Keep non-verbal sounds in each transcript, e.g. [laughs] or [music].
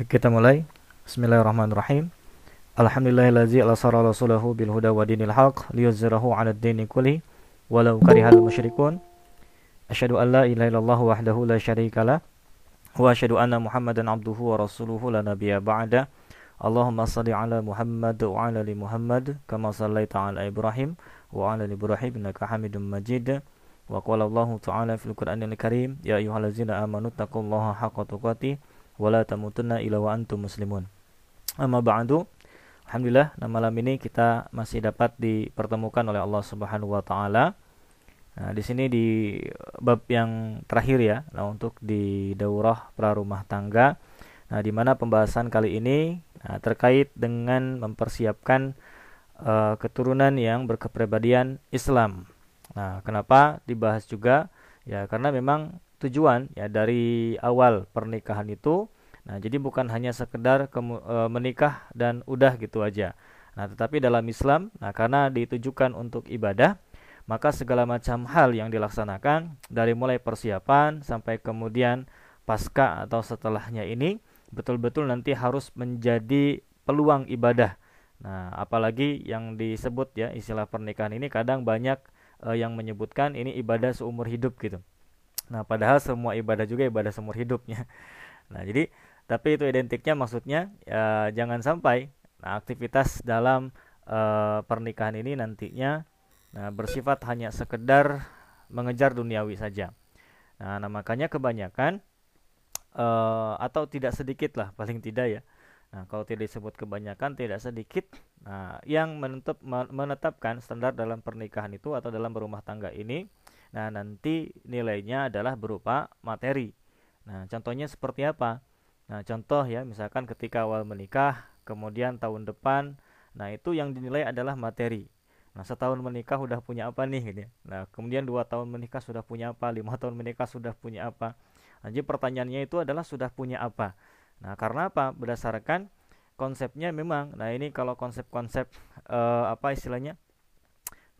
Kita mulai. Bismillahirrahmanirrahim. Alhamdulillahillazi alasara rasulahu bil huda wa dinil haq liyuzzirahu 'ala ad-dini kulli walau karihal musyrikun. Asyhadu an la ilaha illallah wahdahu la syarikalah wa asyhadu anna Muhammadan abduhu wa rasuluhu la nabiyya ba'da. Allahumma salli ala Muhammad wa ala ali Muhammad kama sallaita ala Ibrahim wa ala ali Ibrahim innaka Hamidum Majid. Wa qala Allah ta'ala fil Qur'anil Karim ya ayyuhallazina amanu taqullaha haqqa tuqatih wala tamutunna illa wa antum muslimun. Amma ba'du. Alhamdulillah, nah malam ini kita masih dapat dipertemukan oleh Allah Subhanahu wa taala. Nah, di sini di bab yang terakhir ya, nah untuk di daurah prarumah tangga. Nah, di mana pembahasan kali ini nah, terkait dengan mempersiapkan uh, keturunan yang berkepribadian Islam. Nah, kenapa dibahas juga? Ya, karena memang tujuan ya dari awal pernikahan itu. Nah jadi bukan hanya sekedar e, menikah dan udah gitu aja. Nah tetapi dalam Islam nah karena ditujukan untuk ibadah maka segala macam hal yang dilaksanakan dari mulai persiapan sampai kemudian pasca atau setelahnya ini betul-betul nanti harus menjadi peluang ibadah. Nah apalagi yang disebut ya istilah pernikahan ini kadang banyak e, yang menyebutkan ini ibadah seumur hidup gitu Nah, padahal semua ibadah juga ibadah seumur hidupnya. [laughs] Nah, jadi tapi itu identiknya maksudnya ya, jangan sampai nah, aktivitas dalam uh, pernikahan ini nantinya nah, bersifat hanya sekedar mengejar duniawi saja. Nah, nah makanya kebanyakan uh, atau tidak sedikit lah paling tidak ya. Nah, kalau tidak disebut kebanyakan tidak sedikit. Nah, yang menetap, menetapkan standar dalam pernikahan itu atau dalam berumah tangga ini Nah, nanti nilainya adalah berupa materi. Nah, contohnya seperti apa? Nah, contoh ya, misalkan ketika awal menikah, kemudian tahun depan, nah itu yang dinilai adalah materi. Nah, setahun menikah sudah punya apa nih? Gitu ya. Nah, kemudian dua tahun menikah sudah punya apa? Lima tahun menikah sudah punya apa? Nah, jadi pertanyaannya itu adalah sudah punya apa? Nah, karena apa? Berdasarkan konsepnya memang. Nah, ini kalau konsep-konsep eh, apa istilahnya?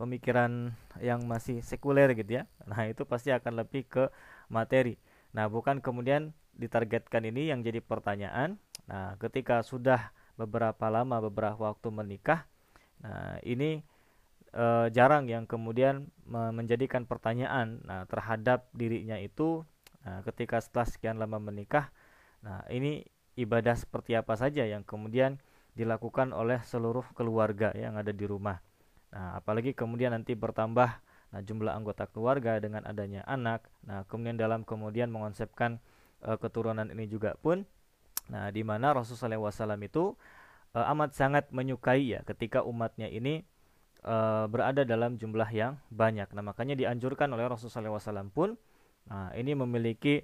Pemikiran yang masih sekuler gitu ya. Nah, itu pasti akan lebih ke materi. Nah, bukan kemudian ditargetkan ini yang jadi pertanyaan. Nah, ketika sudah beberapa lama beberapa waktu menikah, nah ini e, jarang yang kemudian menjadikan pertanyaan nah terhadap dirinya itu nah, ketika setelah sekian lama menikah. Nah, ini ibadah seperti apa saja yang kemudian dilakukan oleh seluruh keluarga yang ada di rumah. Nah, apalagi kemudian nanti bertambah nah jumlah anggota keluarga dengan adanya anak. Nah, kemudian dalam kemudian mengonsepkan uh, keturunan ini juga pun nah di mana Rasulullah SAW itu uh, amat sangat menyukai ya ketika umatnya ini uh, berada dalam jumlah yang banyak. Nah, makanya dianjurkan oleh Rasulullah SAW pun nah ini memiliki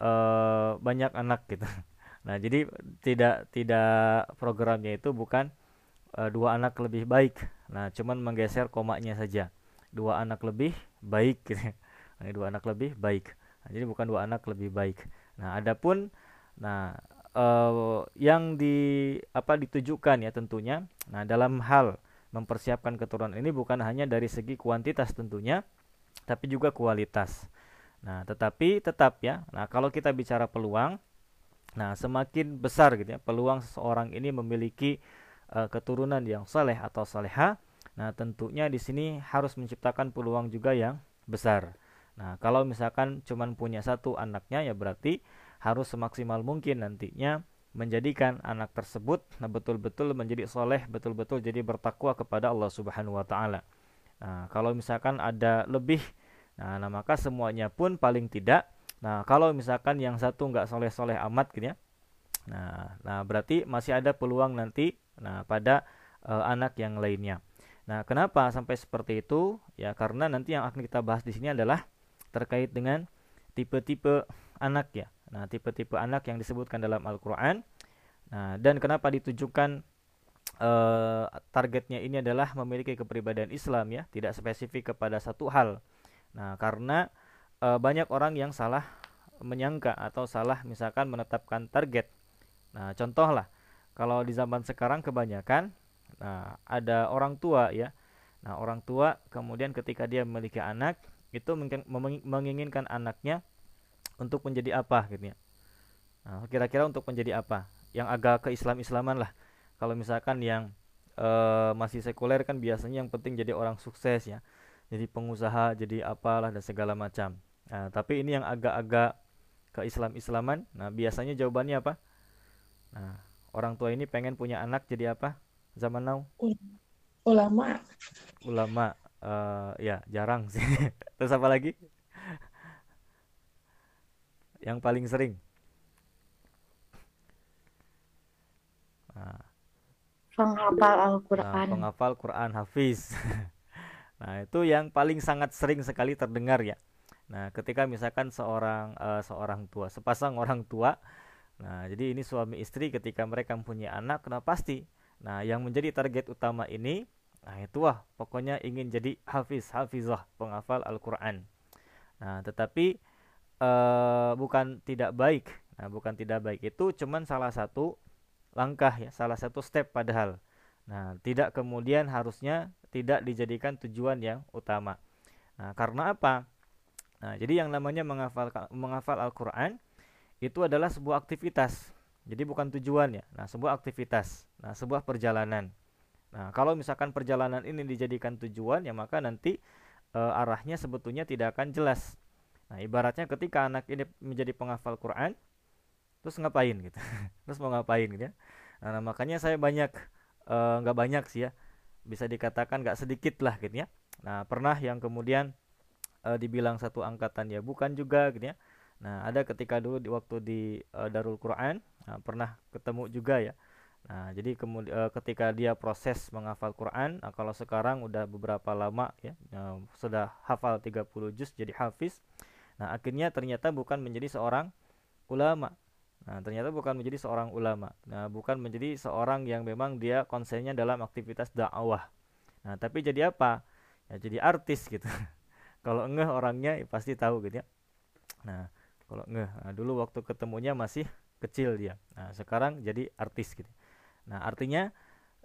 uh, banyak anak gitu. [laughs] Nah, jadi tidak tidak programnya itu bukan uh, dua anak lebih baik. Nah, cuman menggeser komanya saja. Dua anak lebih baik gitu. [laughs] Dua anak lebih baik. Nah, jadi bukan dua anak lebih baik. Nah, adapun nah uh, yang di apa ditujukan ya tentunya. Nah, dalam hal mempersiapkan keturunan ini bukan hanya dari segi kuantitas tentunya, tapi juga kualitas. Nah, tetapi tetap ya. Nah, kalau kita bicara peluang, nah semakin besar gitu ya peluang seseorang ini memiliki uh, keturunan yang saleh atau saleha, nah tentunya di sini harus menciptakan peluang juga yang besar. Nah, kalau misalkan cuma punya satu anaknya ya berarti harus semaksimal mungkin nantinya menjadikan anak tersebut nah betul-betul menjadi soleh, betul-betul jadi bertakwa kepada Allah Subhanahu wa taala. Nah, kalau misalkan ada lebih nah, nah maka semuanya pun paling tidak nah kalau misalkan yang satu nggak soleh-soleh amat gitu ya. Nah, nah berarti masih ada peluang nanti Nah, pada uh, anak yang lainnya. Nah, kenapa sampai seperti itu? Ya, karena nanti yang akan kita bahas di sini adalah terkait dengan tipe-tipe anak ya. Nah, tipe-tipe anak yang disebutkan dalam Al-Qur'an. Nah, dan kenapa ditujukan uh, targetnya ini adalah memiliki kepribadian Islam ya, tidak spesifik kepada satu hal. Nah, karena uh, banyak orang yang salah menyangka atau salah misalkan menetapkan target. Nah, contohlah kalau di zaman sekarang kebanyakan nah ada orang tua ya. Nah, orang tua kemudian ketika dia memiliki anak itu menginginkan anaknya untuk menjadi apa gitu ya. Nah, kira-kira untuk menjadi apa? yang agak keislam-islaman lah. Kalau misalkan yang uh, masih sekuler kan biasanya yang penting jadi orang sukses ya. Jadi pengusaha, jadi apalah dan segala macam. Nah, tapi ini yang agak-agak keislam-islaman. Nah, biasanya jawabannya apa? Nah, orang tua ini pengen punya anak jadi apa? Zaman now? Ulama. Ulama. Uh, ya, jarang sih. [laughs] Terus apa lagi? yang paling sering. Nah, penghafal Al-Quran. Nah, penghafal Quran Hafiz. [laughs] nah, itu yang paling sangat sering sekali terdengar ya. Nah, ketika misalkan seorang uh, seorang tua, sepasang orang tua, nah jadi ini suami istri ketika mereka mempunyai anak, kena pasti. Nah, yang menjadi target utama ini, nah itu wah, pokoknya ingin jadi hafiz, hafizah, penghafal Al-Quran. Nah, tetapi uh, bukan tidak baik. Nah, bukan tidak baik itu cuman salah satu langkah ya, salah satu step padahal. Nah, tidak kemudian harusnya tidak dijadikan tujuan yang utama. Nah, karena apa? Nah, jadi yang namanya menghafal menghafal Al-Qur'an itu adalah sebuah aktivitas. Jadi bukan tujuan ya. Nah, sebuah aktivitas. Nah, sebuah perjalanan. Nah, kalau misalkan perjalanan ini dijadikan tujuan ya maka nanti e, arahnya sebetulnya tidak akan jelas. Nah, ibaratnya ketika anak ini menjadi penghafal Quran, terus ngapain gitu [laughs] terus mau ngapain gitu ya nah, makanya saya banyak eh, nggak uh, banyak sih ya bisa dikatakan nggak sedikit lah gitu ya nah pernah yang kemudian uh, dibilang satu angkatan ya bukan juga gitu ya nah ada ketika dulu di waktu di uh, Darul Quran nah, pernah ketemu juga ya nah jadi kemudian uh, ketika dia proses menghafal Quran nah, kalau sekarang udah beberapa lama ya uh, sudah hafal 30 juz jadi hafiz nah akhirnya ternyata bukan menjadi seorang ulama Nah, ternyata bukan menjadi seorang ulama. Nah, bukan menjadi seorang yang memang dia konsennya dalam aktivitas dakwah. Nah, tapi jadi apa? Ya jadi artis gitu. [laughs] kalau ngeh orangnya ya pasti tahu gitu ya. Nah, kalau. Nah, dulu waktu ketemunya masih kecil dia. Nah, sekarang jadi artis gitu. Nah, artinya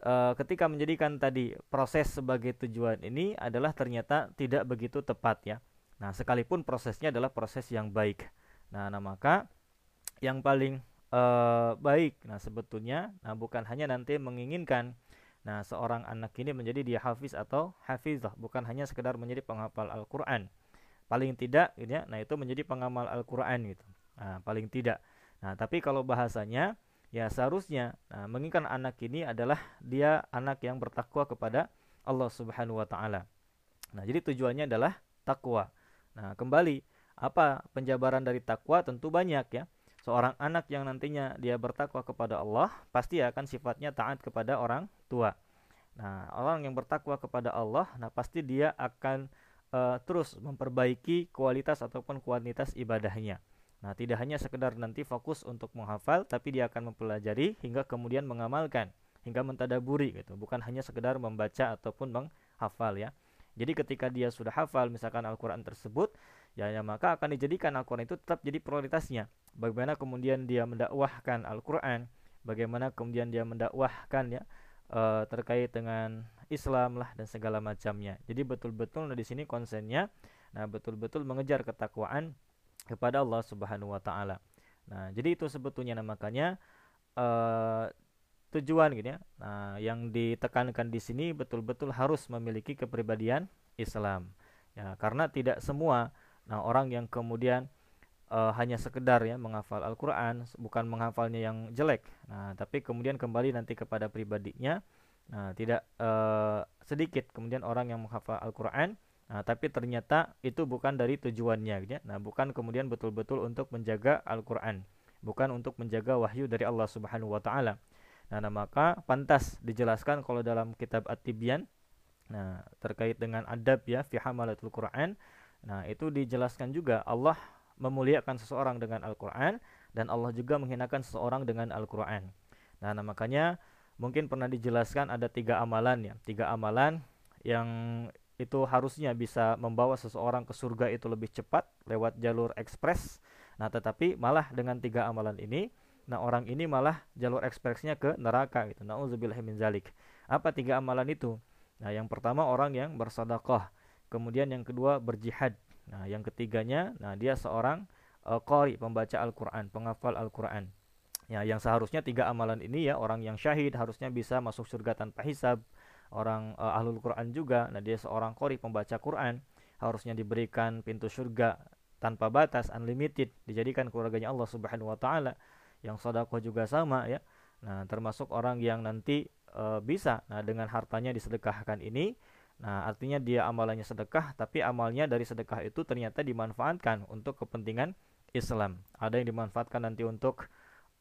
e, ketika menjadikan tadi proses sebagai tujuan ini adalah ternyata tidak begitu tepat ya. Nah, sekalipun prosesnya adalah proses yang baik. Nah, nah maka yang paling uh, baik. Nah, sebetulnya nah bukan hanya nanti menginginkan nah seorang anak ini menjadi dia hafiz atau hafizah, bukan hanya sekedar menjadi penghafal Al-Qur'an. Paling tidak gitu ya. Nah, itu menjadi pengamal Al-Qur'an gitu. Nah, paling tidak. Nah, tapi kalau bahasanya ya seharusnya nah, menginginkan anak ini adalah dia anak yang bertakwa kepada Allah Subhanahu wa taala. Nah, jadi tujuannya adalah takwa. Nah, kembali apa penjabaran dari takwa tentu banyak ya seorang anak yang nantinya dia bertakwa kepada Allah pasti akan sifatnya taat kepada orang tua. Nah, orang yang bertakwa kepada Allah, nah pasti dia akan uh, terus memperbaiki kualitas ataupun kuantitas ibadahnya. Nah, tidak hanya sekedar nanti fokus untuk menghafal, tapi dia akan mempelajari hingga kemudian mengamalkan, hingga mentadaburi gitu. Bukan hanya sekedar membaca ataupun menghafal ya. Jadi ketika dia sudah hafal misalkan Al-Qur'an tersebut, ya, ya maka akan dijadikan Al-Qur'an itu tetap jadi prioritasnya bagaimana kemudian dia mendakwahkan Al-Qur'an, bagaimana kemudian dia mendakwahkan ya uh, terkait dengan Islam lah dan segala macamnya. Jadi betul-betul nah, di sini konsennya nah betul-betul mengejar ketakwaan kepada Allah Subhanahu wa taala. Nah, jadi itu sebetulnya nah, makanya uh, tujuan gitu ya. Nah, yang ditekankan di sini betul-betul harus memiliki kepribadian Islam. Ya, karena tidak semua nah orang yang kemudian uh, hanya sekedar ya menghafal Al-Qur'an, bukan menghafalnya yang jelek. Nah, tapi kemudian kembali nanti kepada pribadinya. Nah, tidak uh, sedikit kemudian orang yang menghafal Al-Qur'an Nah, tapi ternyata itu bukan dari tujuannya gitu ya. Nah, bukan kemudian betul-betul untuk menjaga Al-Qur'an, bukan untuk menjaga wahyu dari Allah Subhanahu wa taala. Nah, nah, maka pantas dijelaskan kalau dalam kitab At-Tibyan nah terkait dengan adab ya fi hamalatul Qur'an. Nah, itu dijelaskan juga Allah memuliakan seseorang dengan Al-Quran dan Allah juga menghinakan seseorang dengan Al-Quran. Nah, nah, makanya mungkin pernah dijelaskan ada tiga amalan ya, tiga amalan yang itu harusnya bisa membawa seseorang ke surga itu lebih cepat lewat jalur ekspres. Nah, tetapi malah dengan tiga amalan ini, nah orang ini malah jalur ekspresnya ke neraka gitu. Nauzubillah min zalik. Apa tiga amalan itu? Nah, yang pertama orang yang bersedekah, kemudian yang kedua berjihad, Nah, yang ketiganya, nah dia seorang uh, qari, pembaca Al-Qur'an, penghafal Al-Qur'an. Ya, yang seharusnya tiga amalan ini ya orang yang syahid harusnya bisa masuk surga tanpa hisab. Orang uh, ahlul Quran juga, nah dia seorang qori pembaca Quran, harusnya diberikan pintu surga tanpa batas, unlimited, dijadikan keluarganya Allah Subhanahu wa taala. Yang sedekah juga sama ya. Nah, termasuk orang yang nanti uh, bisa nah dengan hartanya disedekahkan ini Nah, artinya dia amalannya sedekah, tapi amalnya dari sedekah itu ternyata dimanfaatkan untuk kepentingan Islam. Ada yang dimanfaatkan nanti untuk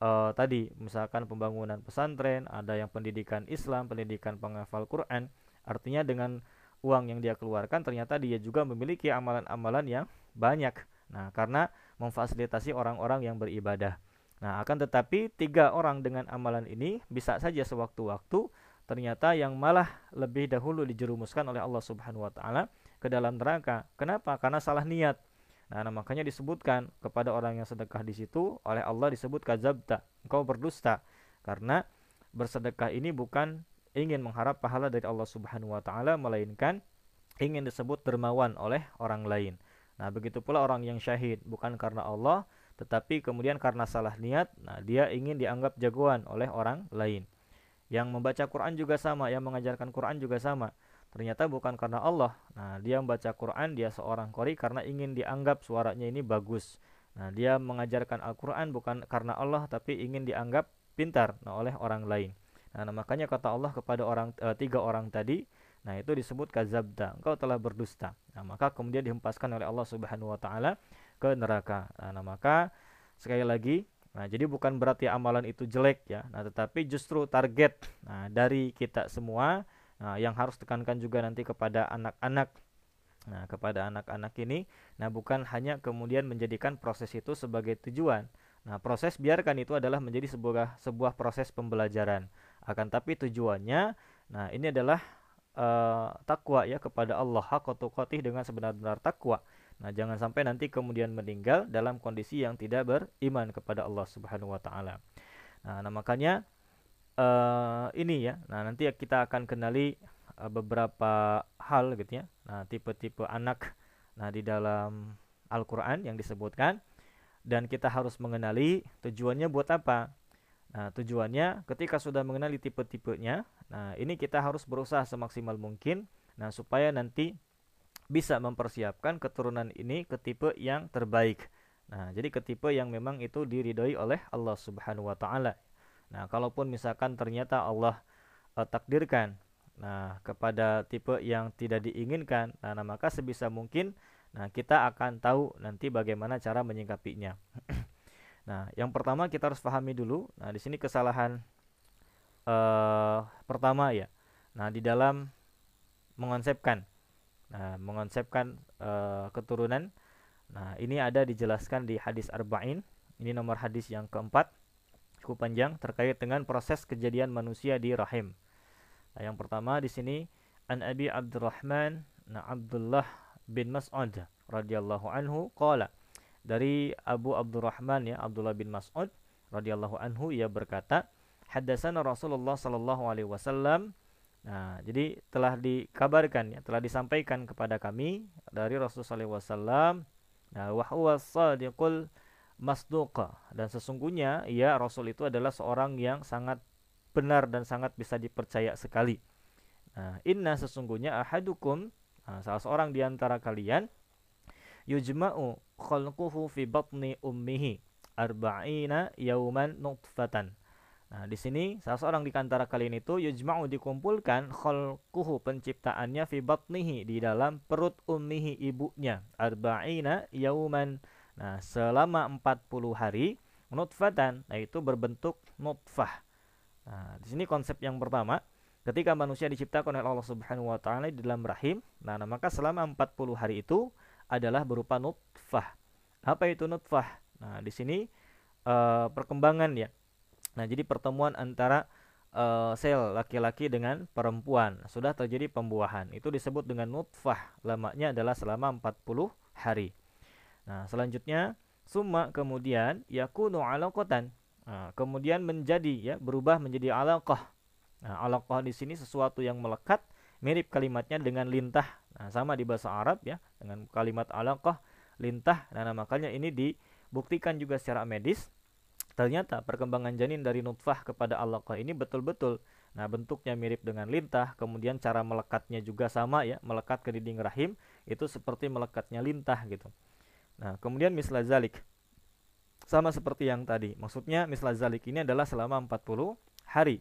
uh, tadi, misalkan pembangunan pesantren, ada yang pendidikan Islam, pendidikan penghafal Quran. Artinya dengan uang yang dia keluarkan, ternyata dia juga memiliki amalan-amalan yang banyak. Nah, karena memfasilitasi orang-orang yang beribadah. Nah, akan tetapi tiga orang dengan amalan ini bisa saja sewaktu-waktu ternyata yang malah lebih dahulu dijerumuskan oleh Allah Subhanahu wa taala ke dalam neraka. Kenapa? Karena salah niat. Nah, nah, makanya disebutkan kepada orang yang sedekah di situ oleh Allah disebut kazabta, engkau berdusta. Karena bersedekah ini bukan ingin mengharap pahala dari Allah Subhanahu wa taala melainkan ingin disebut dermawan oleh orang lain. Nah, begitu pula orang yang syahid bukan karena Allah tetapi kemudian karena salah niat, nah dia ingin dianggap jagoan oleh orang lain. Yang membaca Quran juga sama, yang mengajarkan Quran juga sama. Ternyata bukan karena Allah. Nah, dia membaca Quran, dia seorang kori karena ingin dianggap suaranya ini bagus. Nah, dia mengajarkan Al-Quran bukan karena Allah, tapi ingin dianggap pintar nah, oleh orang lain. Nah, nah makanya kata Allah kepada orang e, tiga orang tadi, nah itu disebut kazabda, engkau telah berdusta. Nah, maka kemudian dihempaskan oleh Allah Subhanahu wa taala ke neraka. Nah, nah maka sekali lagi Nah, jadi bukan berarti amalan itu jelek ya. Nah, tetapi justru target nah, dari kita semua nah, yang harus tekankan juga nanti kepada anak-anak. Nah, kepada anak-anak ini, nah bukan hanya kemudian menjadikan proses itu sebagai tujuan. Nah, proses biarkan itu adalah menjadi sebuah sebuah proses pembelajaran. Akan tapi tujuannya, nah ini adalah uh, takwa ya kepada Allah hak dengan sebenar-benar takwa. Nah, jangan sampai nanti kemudian meninggal dalam kondisi yang tidak beriman kepada Allah Subhanahu wa taala. Nah, nah makanya uh, ini ya. Nah, nanti kita akan kenali uh, beberapa hal gitu ya. Nah, tipe-tipe anak nah di dalam Al-Qur'an yang disebutkan dan kita harus mengenali tujuannya buat apa. Nah, tujuannya ketika sudah mengenali tipe-tipenya, nah ini kita harus berusaha semaksimal mungkin nah supaya nanti bisa mempersiapkan keturunan ini ke tipe yang terbaik. Nah, jadi ke tipe yang memang itu diridhoi oleh Allah Subhanahu wa taala. Nah, kalaupun misalkan ternyata Allah uh, takdirkan nah kepada tipe yang tidak diinginkan, nah, nah maka sebisa mungkin nah kita akan tahu nanti bagaimana cara menyingkapinya. [clears throat] nah, yang pertama kita harus pahami dulu. Nah, di sini kesalahan uh, pertama ya. Nah, di dalam mengonsepkan Nah, mengonsepkan uh, keturunan. Nah, ini ada dijelaskan di hadis arba'in. Ini nomor hadis yang keempat. Cukup panjang terkait dengan proses kejadian manusia di rahim. Nah, yang pertama di sini An Abi Abdurrahman nah Abdullah bin Mas'ud radhiyallahu anhu qala dari Abu Abdurrahman ya Abdullah bin Mas'ud radhiyallahu anhu ia berkata haddatsana Rasulullah sallallahu alaihi wasallam Nah, jadi telah dikabarkan ya, telah disampaikan kepada kami dari Rasulullah SAW. Nah, wahwa sadiqul masduqa dan sesungguhnya ya Rasul itu adalah seorang yang sangat benar dan sangat bisa dipercaya sekali. Nah, inna sesungguhnya ahadukum nah, salah seorang di antara kalian yujma'u khalquhu fi batni ummihi arba'ina yauman nutfatan Nah, di sini salah seorang di antara kalian itu yujma'u dikumpulkan khalquhu penciptaannya fi batnihi di dalam perut ummihi ibunya arba'ina yauman. Nah, selama 40 hari nutfatan yaitu berbentuk nutfah. Nah, di sini konsep yang pertama ketika manusia diciptakan oleh Allah Subhanahu wa taala di dalam rahim, nah, nah maka selama 40 hari itu adalah berupa nutfah. Apa itu nutfah? Nah, di sini uh, perkembangan ya Nah, jadi pertemuan antara uh, sel laki-laki dengan perempuan sudah terjadi pembuahan. Itu disebut dengan nutfah. Lamanya adalah selama 40 hari. Nah, selanjutnya summa kemudian yakunu alaqatan. Nah, kemudian menjadi ya berubah menjadi alaqah. Nah, alaqah di sini sesuatu yang melekat mirip kalimatnya dengan lintah. Nah, sama di bahasa Arab ya dengan kalimat alaqah lintah. Nah, makanya ini dibuktikan juga secara medis ternyata perkembangan janin dari nutfah kepada alaqah ini betul-betul nah bentuknya mirip dengan lintah kemudian cara melekatnya juga sama ya melekat ke dinding rahim itu seperti melekatnya lintah gitu. Nah kemudian misla zalik sama seperti yang tadi. Maksudnya misla zalik ini adalah selama 40 hari.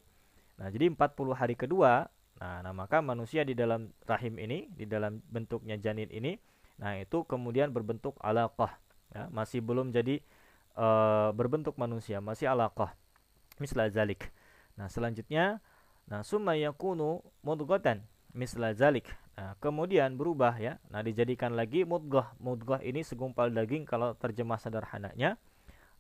Nah jadi 40 hari kedua nah, nah maka manusia di dalam rahim ini di dalam bentuknya janin ini nah itu kemudian berbentuk alaqah ya, masih belum jadi uh, berbentuk manusia masih alaqah misla zalik. Nah selanjutnya nah summa yakunu mudghatan misla zalik. Nah, kemudian berubah ya. Nah dijadikan lagi mudghah. Mudghah ini segumpal daging kalau terjemah sederhananya.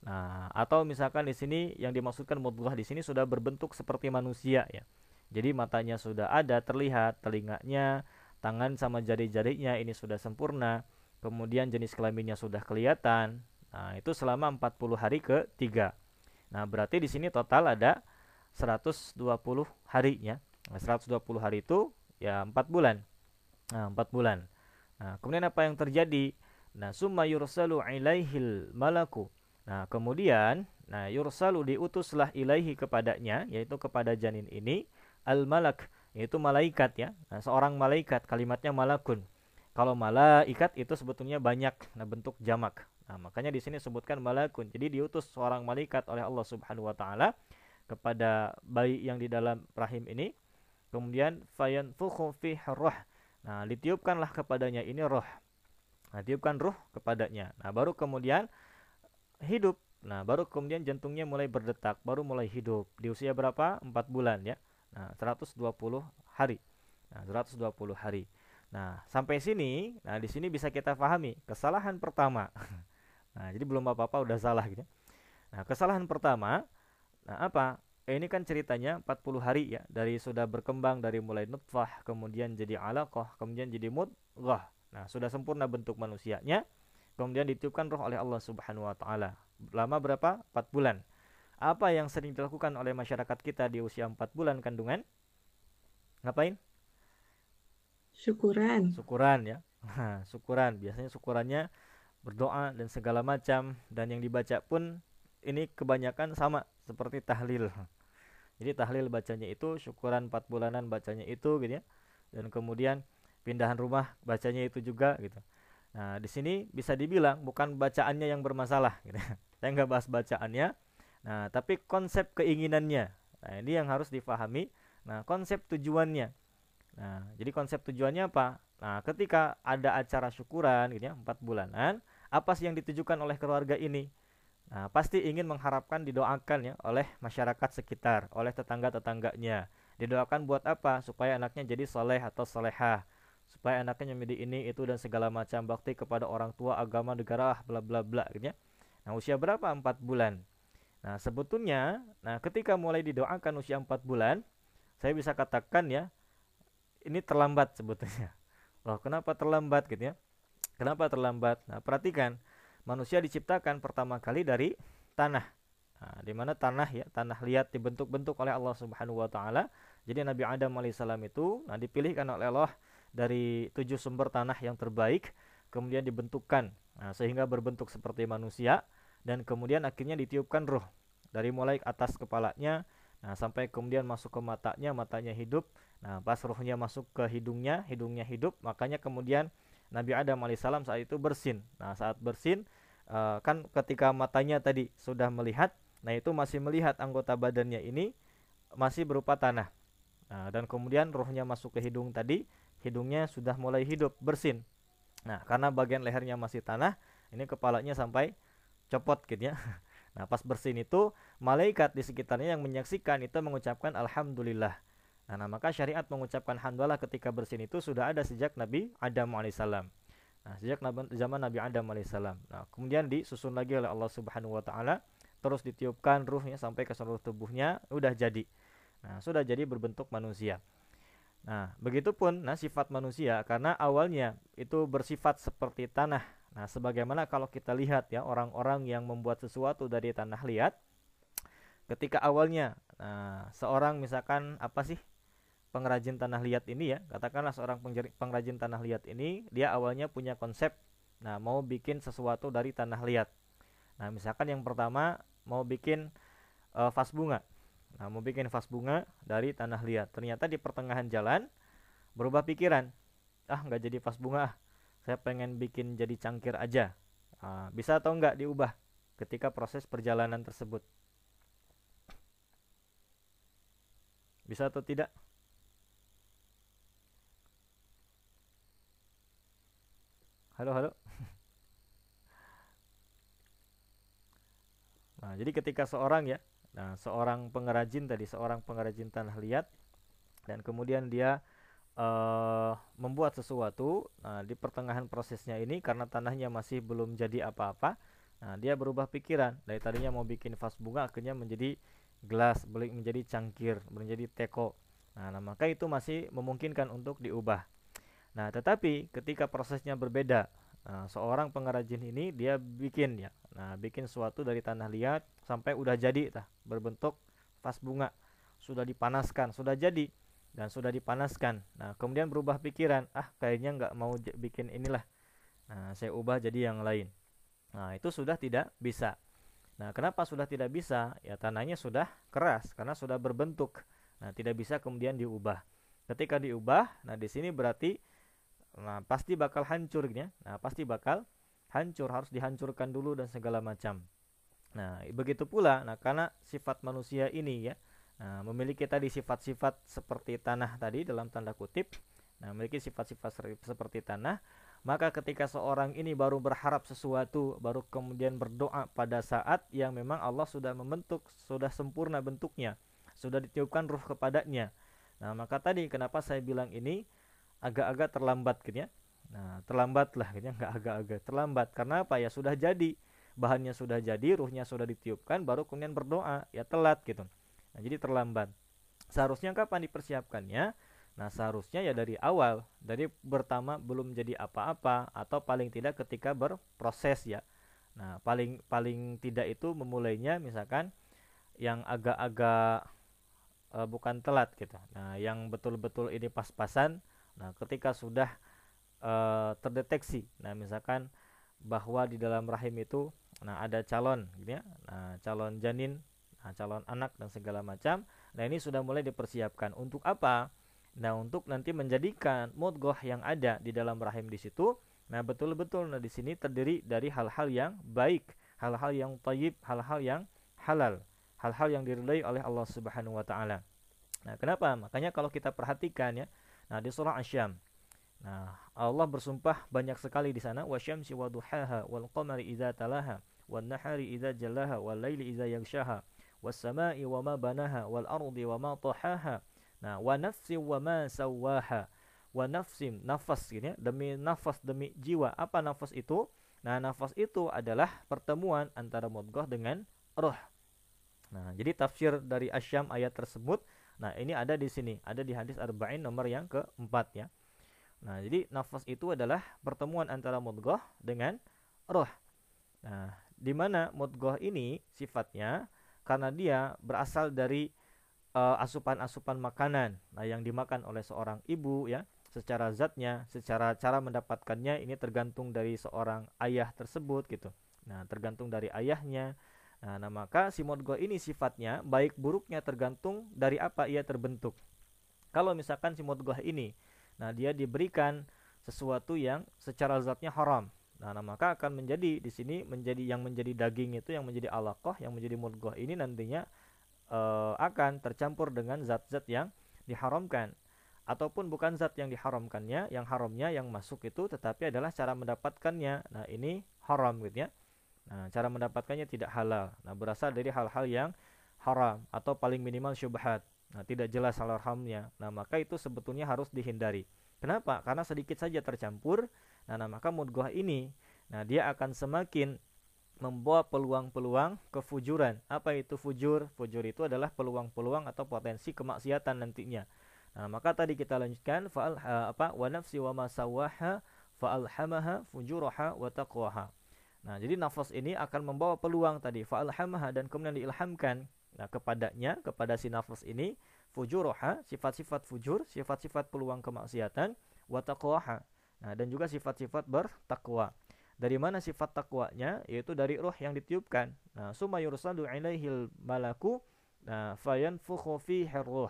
Nah atau misalkan di sini yang dimaksudkan mudghah di sini sudah berbentuk seperti manusia ya. Jadi matanya sudah ada terlihat telinganya tangan sama jari-jarinya ini sudah sempurna. Kemudian jenis kelaminnya sudah kelihatan Nah, itu selama 40 hari ke 3. Nah, berarti di sini total ada 120 harinya. Nah, 120 hari itu ya 4 bulan. Nah, 4 bulan. Nah, kemudian apa yang terjadi? Nah, summa yursalu ilaihil malaku. Nah, kemudian nah yursalu diutuslah ilaihi kepadanya yaitu kepada janin ini al malak yaitu malaikat ya. Nah, seorang malaikat kalimatnya malakun. Kalau malaikat itu sebetulnya banyak nah bentuk jamak. Nah, makanya di sini sebutkan malakun. Jadi diutus seorang malaikat oleh Allah Subhanahu wa taala kepada bayi yang di dalam rahim ini. Kemudian fayanfukhu fi roh. Nah, ditiupkanlah kepadanya ini roh. Nah, tiupkan roh kepadanya. Nah, baru kemudian hidup. Nah, baru kemudian jantungnya mulai berdetak, baru mulai hidup. Di usia berapa? 4 bulan ya. Nah, 120 hari. Nah, 120 hari. Nah, sampai sini, nah di sini bisa kita pahami kesalahan pertama. [laughs] Nah, jadi belum apa-apa udah salah gitu. Ya. Nah, kesalahan pertama, nah apa? Eh, ini kan ceritanya 40 hari ya, dari sudah berkembang dari mulai nutfah, kemudian jadi alaqah, kemudian jadi mudghah. Nah, sudah sempurna bentuk manusianya, kemudian ditiupkan roh oleh Allah Subhanahu wa taala. Lama berapa? 4 bulan. Apa yang sering dilakukan oleh masyarakat kita di usia 4 bulan kandungan? Ngapain? Syukuran. Syukuran ya. Nah, [laughs] syukuran. Biasanya syukurannya berdoa dan segala macam dan yang dibaca pun ini kebanyakan sama seperti tahlil. Jadi tahlil bacanya itu syukuran 4 bulanan bacanya itu gitu ya. Dan kemudian pindahan rumah bacanya itu juga gitu. Nah, di sini bisa dibilang bukan bacaannya yang bermasalah gitu. [laughs] Saya nggak bahas bacaannya. Nah, tapi konsep keinginannya. Nah, ini yang harus difahami. Nah, konsep tujuannya. Nah, jadi konsep tujuannya apa? Nah, ketika ada acara syukuran gitu ya, 4 bulanan, apa sih yang ditujukan oleh keluarga ini? Nah, pasti ingin mengharapkan didoakan ya oleh masyarakat sekitar, oleh tetangga-tetangganya. Didoakan buat apa? Supaya anaknya jadi soleh atau solehah. Supaya anaknya menjadi ini, itu, dan segala macam bakti kepada orang tua, agama, negara, bla bla bla gitu ya. Nah, usia berapa? 4 bulan. Nah, sebetulnya, nah ketika mulai didoakan usia 4 bulan, saya bisa katakan ya, ini terlambat sebetulnya. Loh, kenapa terlambat gitu ya? Kenapa terlambat? Nah, perhatikan, manusia diciptakan pertama kali dari tanah. Nah, di mana tanah ya, tanah liat dibentuk-bentuk oleh Allah Subhanahu wa taala. Jadi Nabi Adam alaihissalam itu nah dipilihkan oleh Allah dari tujuh sumber tanah yang terbaik, kemudian dibentukkan nah, sehingga berbentuk seperti manusia dan kemudian akhirnya ditiupkan roh dari mulai atas kepalanya Nah, sampai kemudian masuk ke matanya, matanya hidup. Nah, pas rohnya masuk ke hidungnya, hidungnya hidup, makanya kemudian Nabi Adam alaihissalam saat itu bersin. Nah, saat bersin uh, kan ketika matanya tadi sudah melihat, nah itu masih melihat anggota badannya ini masih berupa tanah. Nah, dan kemudian rohnya masuk ke hidung tadi, hidungnya sudah mulai hidup, bersin. Nah, karena bagian lehernya masih tanah, ini kepalanya sampai copot gitu ya. [laughs] Nah, pas bersin itu malaikat di sekitarnya yang menyaksikan itu mengucapkan alhamdulillah. Nah, maka syariat mengucapkan hamdalah ketika bersin itu sudah ada sejak Nabi Adam alaihissalam. Nah, sejak zaman Nabi Adam alaihissalam. Nah, kemudian disusun lagi oleh Allah Subhanahu wa taala, terus ditiupkan ruhnya sampai ke seluruh tubuhnya, udah jadi. Nah, sudah jadi berbentuk manusia. Nah, begitupun nah sifat manusia karena awalnya itu bersifat seperti tanah. Nah, sebagaimana kalau kita lihat ya orang-orang yang membuat sesuatu dari tanah liat ketika awalnya nah seorang misalkan apa sih pengrajin tanah liat ini ya katakanlah seorang pengrajin tanah liat ini dia awalnya punya konsep nah mau bikin sesuatu dari tanah liat nah misalkan yang pertama mau bikin uh, vas bunga. Nah, mau bikin vas bunga dari tanah liat. Ternyata di pertengahan jalan berubah pikiran. Ah, nggak jadi vas bunga. Saya pengen bikin jadi cangkir aja. Nah, bisa atau nggak diubah ketika proses perjalanan tersebut? Bisa atau tidak? Halo, halo. Nah, jadi ketika seorang ya, nah seorang pengrajin tadi, seorang pengrajin tanah liat dan kemudian dia uh, membuat sesuatu, nah di pertengahan prosesnya ini karena tanahnya masih belum jadi apa-apa, nah dia berubah pikiran. Dari tadinya mau bikin vas bunga akhirnya menjadi gelas, menjadi cangkir, menjadi teko. Nah, nah maka itu masih memungkinkan untuk diubah. Nah, tetapi ketika prosesnya berbeda, Nah, seorang pengrajin ini dia bikin ya. Nah, bikin suatu dari tanah liat sampai udah jadi tah, berbentuk vas bunga. Sudah dipanaskan, sudah jadi dan sudah dipanaskan. Nah, kemudian berubah pikiran, ah kayaknya nggak mau bikin inilah. Nah, saya ubah jadi yang lain. Nah, itu sudah tidak bisa. Nah, kenapa sudah tidak bisa? Ya tanahnya sudah keras karena sudah berbentuk. Nah, tidak bisa kemudian diubah. Ketika diubah, nah di sini berarti Nah, pasti bakal hancur ya. Nah, pasti bakal hancur, harus dihancurkan dulu dan segala macam. Nah, begitu pula nah karena sifat manusia ini ya, nah, memiliki tadi sifat-sifat seperti tanah tadi dalam tanda kutip. Nah, memiliki sifat-sifat seperti tanah, maka ketika seorang ini baru berharap sesuatu, baru kemudian berdoa pada saat yang memang Allah sudah membentuk, sudah sempurna bentuknya, sudah ditiupkan ruh kepadanya. Nah, maka tadi kenapa saya bilang ini agak-agak terlambat gitu ya. Nah, terlambat lah gitu ya, nggak agak-agak terlambat. Karena apa ya sudah jadi, bahannya sudah jadi, ruhnya sudah ditiupkan, baru kemudian berdoa, ya telat gitu. Nah, jadi terlambat. Seharusnya kapan dipersiapkannya? Nah, seharusnya ya dari awal, dari pertama belum jadi apa-apa atau paling tidak ketika berproses ya. Nah, paling paling tidak itu memulainya misalkan yang agak-agak uh, bukan telat gitu. Nah, yang betul-betul ini pas-pasan Nah, ketika sudah uh, terdeteksi, nah misalkan bahwa di dalam rahim itu nah ada calon gitu ya. Nah, calon janin, nah calon anak dan segala macam. Nah, ini sudah mulai dipersiapkan untuk apa? Nah, untuk nanti menjadikan mudghah yang ada di dalam rahim di situ Nah, betul-betul nah di sini terdiri dari hal-hal yang baik, hal-hal yang tayyib, hal-hal yang halal, hal-hal yang diridai oleh Allah Subhanahu wa taala. Nah, kenapa? Makanya kalau kita perhatikan ya, Nah, di surah Asyam. Nah, Allah bersumpah banyak sekali di sana wasyamsi wa duhaha wal qamari idza talaha wan nahari idza jallaha wal laili idza yaghshaha was samai wa ma banaha wal ardi wa ma tahaha. Nah, wa nafsi wa ma sawaha. Wa nafsim nafas gitu ya, demi nafas demi jiwa. Apa nafas itu? Nah, nafas itu adalah pertemuan antara mudghah dengan roh. Nah, jadi tafsir dari Asyam ayat tersebut Nah, ini ada di sini, ada di hadis arba'in nomor yang keempat ya. Nah, jadi nafas itu adalah pertemuan antara mudghah dengan roh. Nah, di mana mudghah ini sifatnya? Karena dia berasal dari uh, asupan-asupan makanan. Nah yang dimakan oleh seorang ibu ya. Secara zatnya secara cara mendapatkannya ini tergantung dari seorang ayah tersebut gitu. Nah tergantung dari ayahnya Nah, nah maka si modgo ini sifatnya baik buruknya tergantung dari apa ia terbentuk. Kalau misalkan si modgo ini, nah dia diberikan sesuatu yang secara zatnya haram. Nah, nah maka akan menjadi di sini menjadi yang menjadi daging itu yang menjadi alaqah yang menjadi mudghah ini nantinya uh, akan tercampur dengan zat-zat yang diharamkan ataupun bukan zat yang diharamkannya, yang haramnya yang masuk itu tetapi adalah cara mendapatkannya. Nah, ini haram gitu ya. Nah, cara mendapatkannya tidak halal. Nah, berasal dari hal-hal yang haram atau paling minimal syubhat. Nah, tidak jelas halal haramnya. Nah, maka itu sebetulnya harus dihindari. Kenapa? Karena sedikit saja tercampur. Nah, nah maka mudghah ini, nah dia akan semakin membawa peluang-peluang kefujuran. Apa itu fujur? Fujur itu adalah peluang-peluang atau potensi kemaksiatan nantinya. Nah, maka tadi kita lanjutkan fa'al apa wa nafsi wa ma sawaha fa'alhamaha fujuraha wa taqwaha. Nah, jadi nafas ini akan membawa peluang tadi fa'alhamaha dan kemudian diilhamkan nah kepadanya kepada si nafas ini fujuroha sifat-sifat fujur, sifat-sifat peluang kemaksiatan wa taqwaha. Nah, dan juga sifat-sifat bertakwa. Dari mana sifat takwanya? Yaitu dari roh yang ditiupkan. Nah, summa yursadu ilaihil malaku nah fayanfukhu fihi ruh.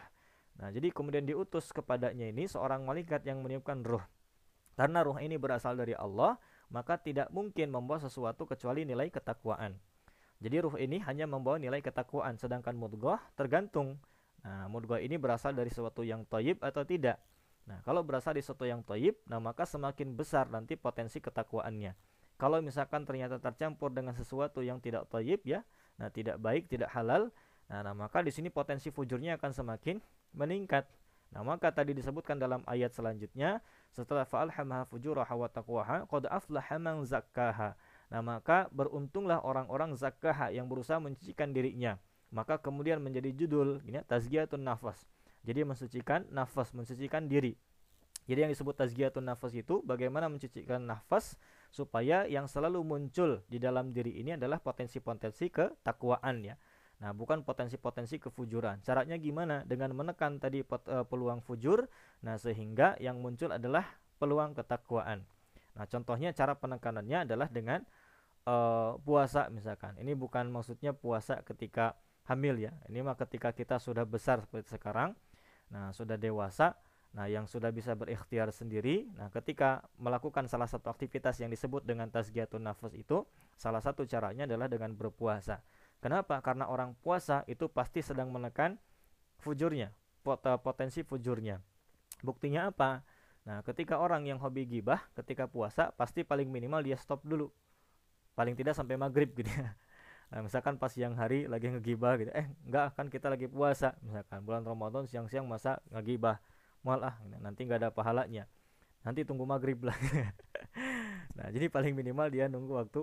Nah, jadi kemudian diutus kepadanya ini seorang malaikat yang meniupkan roh. Karena roh ini berasal dari Allah, maka tidak mungkin membawa sesuatu kecuali nilai ketakwaan. Jadi ruh ini hanya membawa nilai ketakwaan, sedangkan mudghah tergantung. Nah, mudghah ini berasal dari sesuatu yang toyib atau tidak. Nah, kalau berasal dari sesuatu yang toyib, nah maka semakin besar nanti potensi ketakwaannya. Kalau misalkan ternyata tercampur dengan sesuatu yang tidak tayyib ya, nah tidak baik, tidak halal, nah, nah maka di sini potensi fujurnya akan semakin meningkat. Nah, maka tadi disebutkan dalam ayat selanjutnya, setelah fa'alhamaha fujuraha wa taqwaha, qad aflaha man zakkaha. Nah, maka beruntunglah orang-orang zakkaha yang berusaha mencucikan dirinya. Maka kemudian menjadi judul, ini tazkiyatun nafas. Jadi mensucikan nafas, mensucikan diri. Jadi yang disebut tazkiyatun nafas itu bagaimana mencucikan nafas supaya yang selalu muncul di dalam diri ini adalah potensi-potensi ketakwaan ya. Nah, bukan potensi-potensi kefujuran. Caranya gimana? Dengan menekan tadi eh, peluang fujur, nah sehingga yang muncul adalah peluang ketakwaan. Nah, contohnya cara penekanannya adalah dengan uh, puasa misalkan. Ini bukan maksudnya puasa ketika hamil ya. Ini mah ketika kita sudah besar seperti sekarang. Nah, sudah dewasa, Nah, yang sudah bisa berikhtiar sendiri, nah ketika melakukan salah satu aktivitas yang disebut dengan tasgiyatun nafas itu, salah satu caranya adalah dengan berpuasa. Kenapa? Karena orang puasa itu pasti sedang menekan fujurnya, eh, potensi fujurnya. Buktinya apa? Nah, ketika orang yang hobi gibah, ketika puasa, pasti paling minimal dia stop dulu. Paling tidak sampai maghrib gitu ya. [laughs] Nah, misalkan pas siang hari lagi ngegibah gitu, eh enggak kan kita lagi puasa, misalkan bulan Ramadan siang-siang masa ngegibah malah nanti nggak ada pahalanya nanti tunggu maghrib lah [laughs] nah jadi paling minimal dia nunggu waktu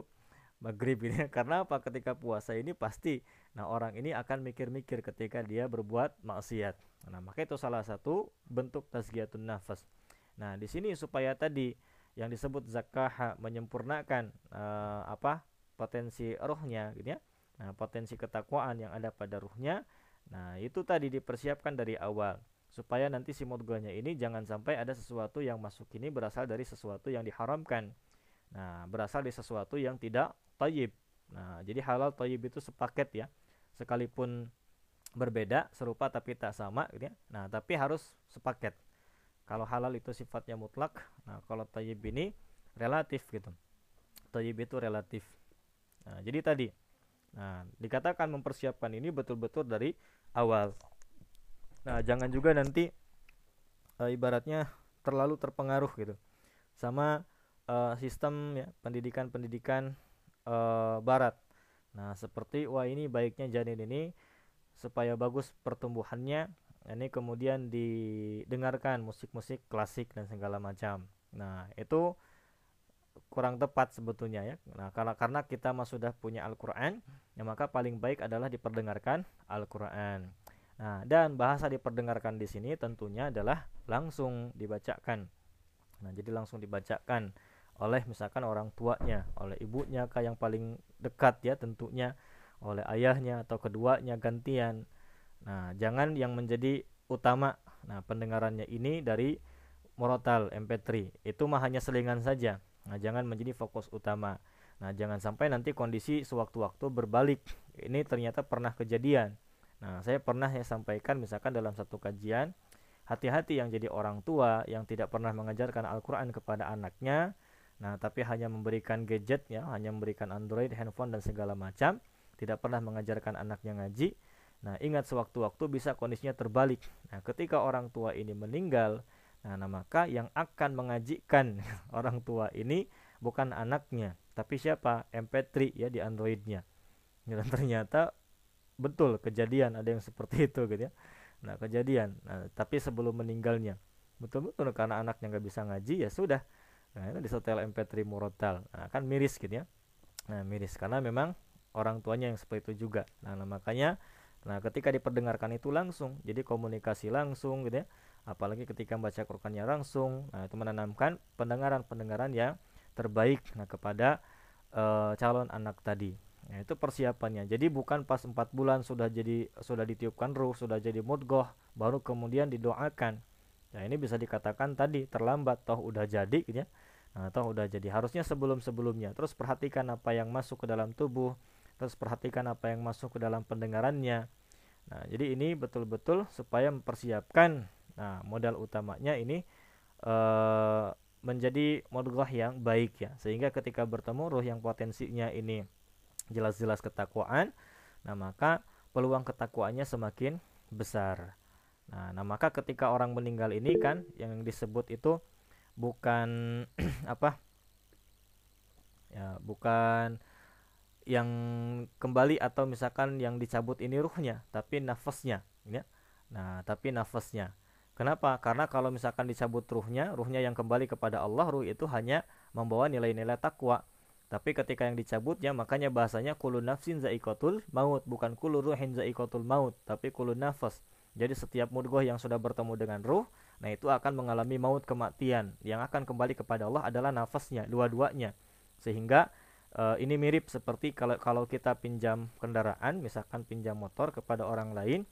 maghrib ini. [laughs] Karena apa? Ketika puasa ini pasti nah orang ini akan mikir-mikir ketika dia berbuat maksiat. Nah maka itu salah satu bentuk tasgiyatun nafas. Nah di sini supaya tadi yang disebut zakah menyempurnakan uh, apa? Potensi rohnya gitu ya. Nah potensi ketakwaan yang ada pada ruhnya. Nah itu tadi dipersiapkan dari awal. Supaya nanti si mudghahnya ini jangan sampai ada sesuatu yang masuk ini berasal dari sesuatu yang diharamkan. Nah, berasal dari sesuatu yang tidak tayyib. Nah, jadi halal tayyib itu sepaket ya. Sekalipun berbeda, serupa tapi tak sama gitu ya. Nah, tapi harus sepaket. Kalau halal itu sifatnya mutlak, nah kalau tayyib ini relatif gitu. Tayyib itu relatif. Nah, jadi tadi Nah, dikatakan mempersiapkan ini betul-betul dari awal. Nah, jangan juga nanti uh, ibaratnya terlalu terpengaruh gitu sama uh, sistem ya pendidikan-pendidikan uh, barat. Nah, seperti wah ini baiknya janin ini supaya bagus pertumbuhannya ini kemudian didengarkan musik-musik klasik dan segala macam. Nah, itu kurang tepat sebetulnya ya. Nah, karena karena kita mah sudah punya Al-Qur'an, ya maka paling baik adalah diperdengarkan Al-Qur'an. Nah, dan bahasa diperdengarkan di sini tentunya adalah langsung dibacakan. Nah, jadi langsung dibacakan oleh misalkan orang tuanya, oleh ibunya kah yang paling dekat ya tentunya, oleh ayahnya atau keduanya gantian. Nah, jangan yang menjadi utama. Nah, pendengarannya ini dari Morotal MP3. Itu mah hanya selingan saja. Nah, jangan menjadi fokus utama. Nah, jangan sampai nanti kondisi sewaktu-waktu berbalik. Ini ternyata pernah kejadian Nah, saya pernah ya sampaikan misalkan dalam satu kajian, hati-hati yang jadi orang tua yang tidak pernah mengajarkan Al-Qur'an kepada anaknya. Nah, tapi hanya memberikan gadget ya, hanya memberikan Android, handphone dan segala macam, tidak pernah mengajarkan anaknya ngaji. Nah, ingat sewaktu-waktu bisa kondisinya terbalik. Nah, ketika orang tua ini meninggal, nah, nah maka yang akan mengajikan [laughs] orang tua ini bukan anaknya, tapi siapa? MP3 ya di Androidnya. Dan ternyata betul kejadian ada yang seperti [laughs] itu gitu ya nah kejadian nah, tapi sebelum meninggalnya betul-betul karena anaknya nggak bisa ngaji ya sudah nah itu disetel MP3 murotal. Nah, kan miris gitu ya. Nah miris karena memang orang tuanya yang seperti itu juga. Nah, nah makanya nah ketika diperdengarkan itu langsung jadi komunikasi langsung gitu ya. Apalagi ketika baca Qurannya langsung nah itu menanamkan pendengaran-pendengaran yang terbaik nah kepada uh, calon anak tadi. Nah, itu persiapannya. Jadi bukan pas empat bulan sudah jadi sudah ditiupkan ruh, sudah jadi mudgoh, baru kemudian didoakan. Nah, ini bisa dikatakan tadi terlambat toh udah jadi gitu ya. Nah, atau udah jadi harusnya sebelum-sebelumnya. Terus perhatikan apa yang masuk ke dalam tubuh, terus perhatikan apa yang masuk ke dalam pendengarannya. Nah, jadi ini betul-betul supaya mempersiapkan nah modal utamanya ini uh, menjadi mudghah yang baik ya. Sehingga ketika bertemu ruh yang potensinya ini jelas-jelas ketakwaan, nah maka peluang ketakwaannya semakin besar. Nah, nah maka ketika orang meninggal ini kan yang disebut itu bukan [clears throat] apa? Ya, bukan yang kembali atau misalkan yang dicabut ini ruhnya, tapi nafasnya, ya. Nah, tapi nafasnya. Kenapa? Karena kalau misalkan dicabut ruhnya, ruhnya yang kembali kepada Allah, ruh itu hanya membawa nilai-nilai takwa. Tapi ketika yang dicabutnya, makanya bahasanya kulun nafsin zaikotul maut, bukan kulun ruhin zaikotul maut, tapi kulun nafas. Jadi setiap mudgoh yang sudah bertemu dengan ruh, nah itu akan mengalami maut kematian. Yang akan kembali kepada Allah adalah nafasnya, dua-duanya. Sehingga uh, ini mirip seperti kalau kalau kita pinjam kendaraan, misalkan pinjam motor kepada orang lain,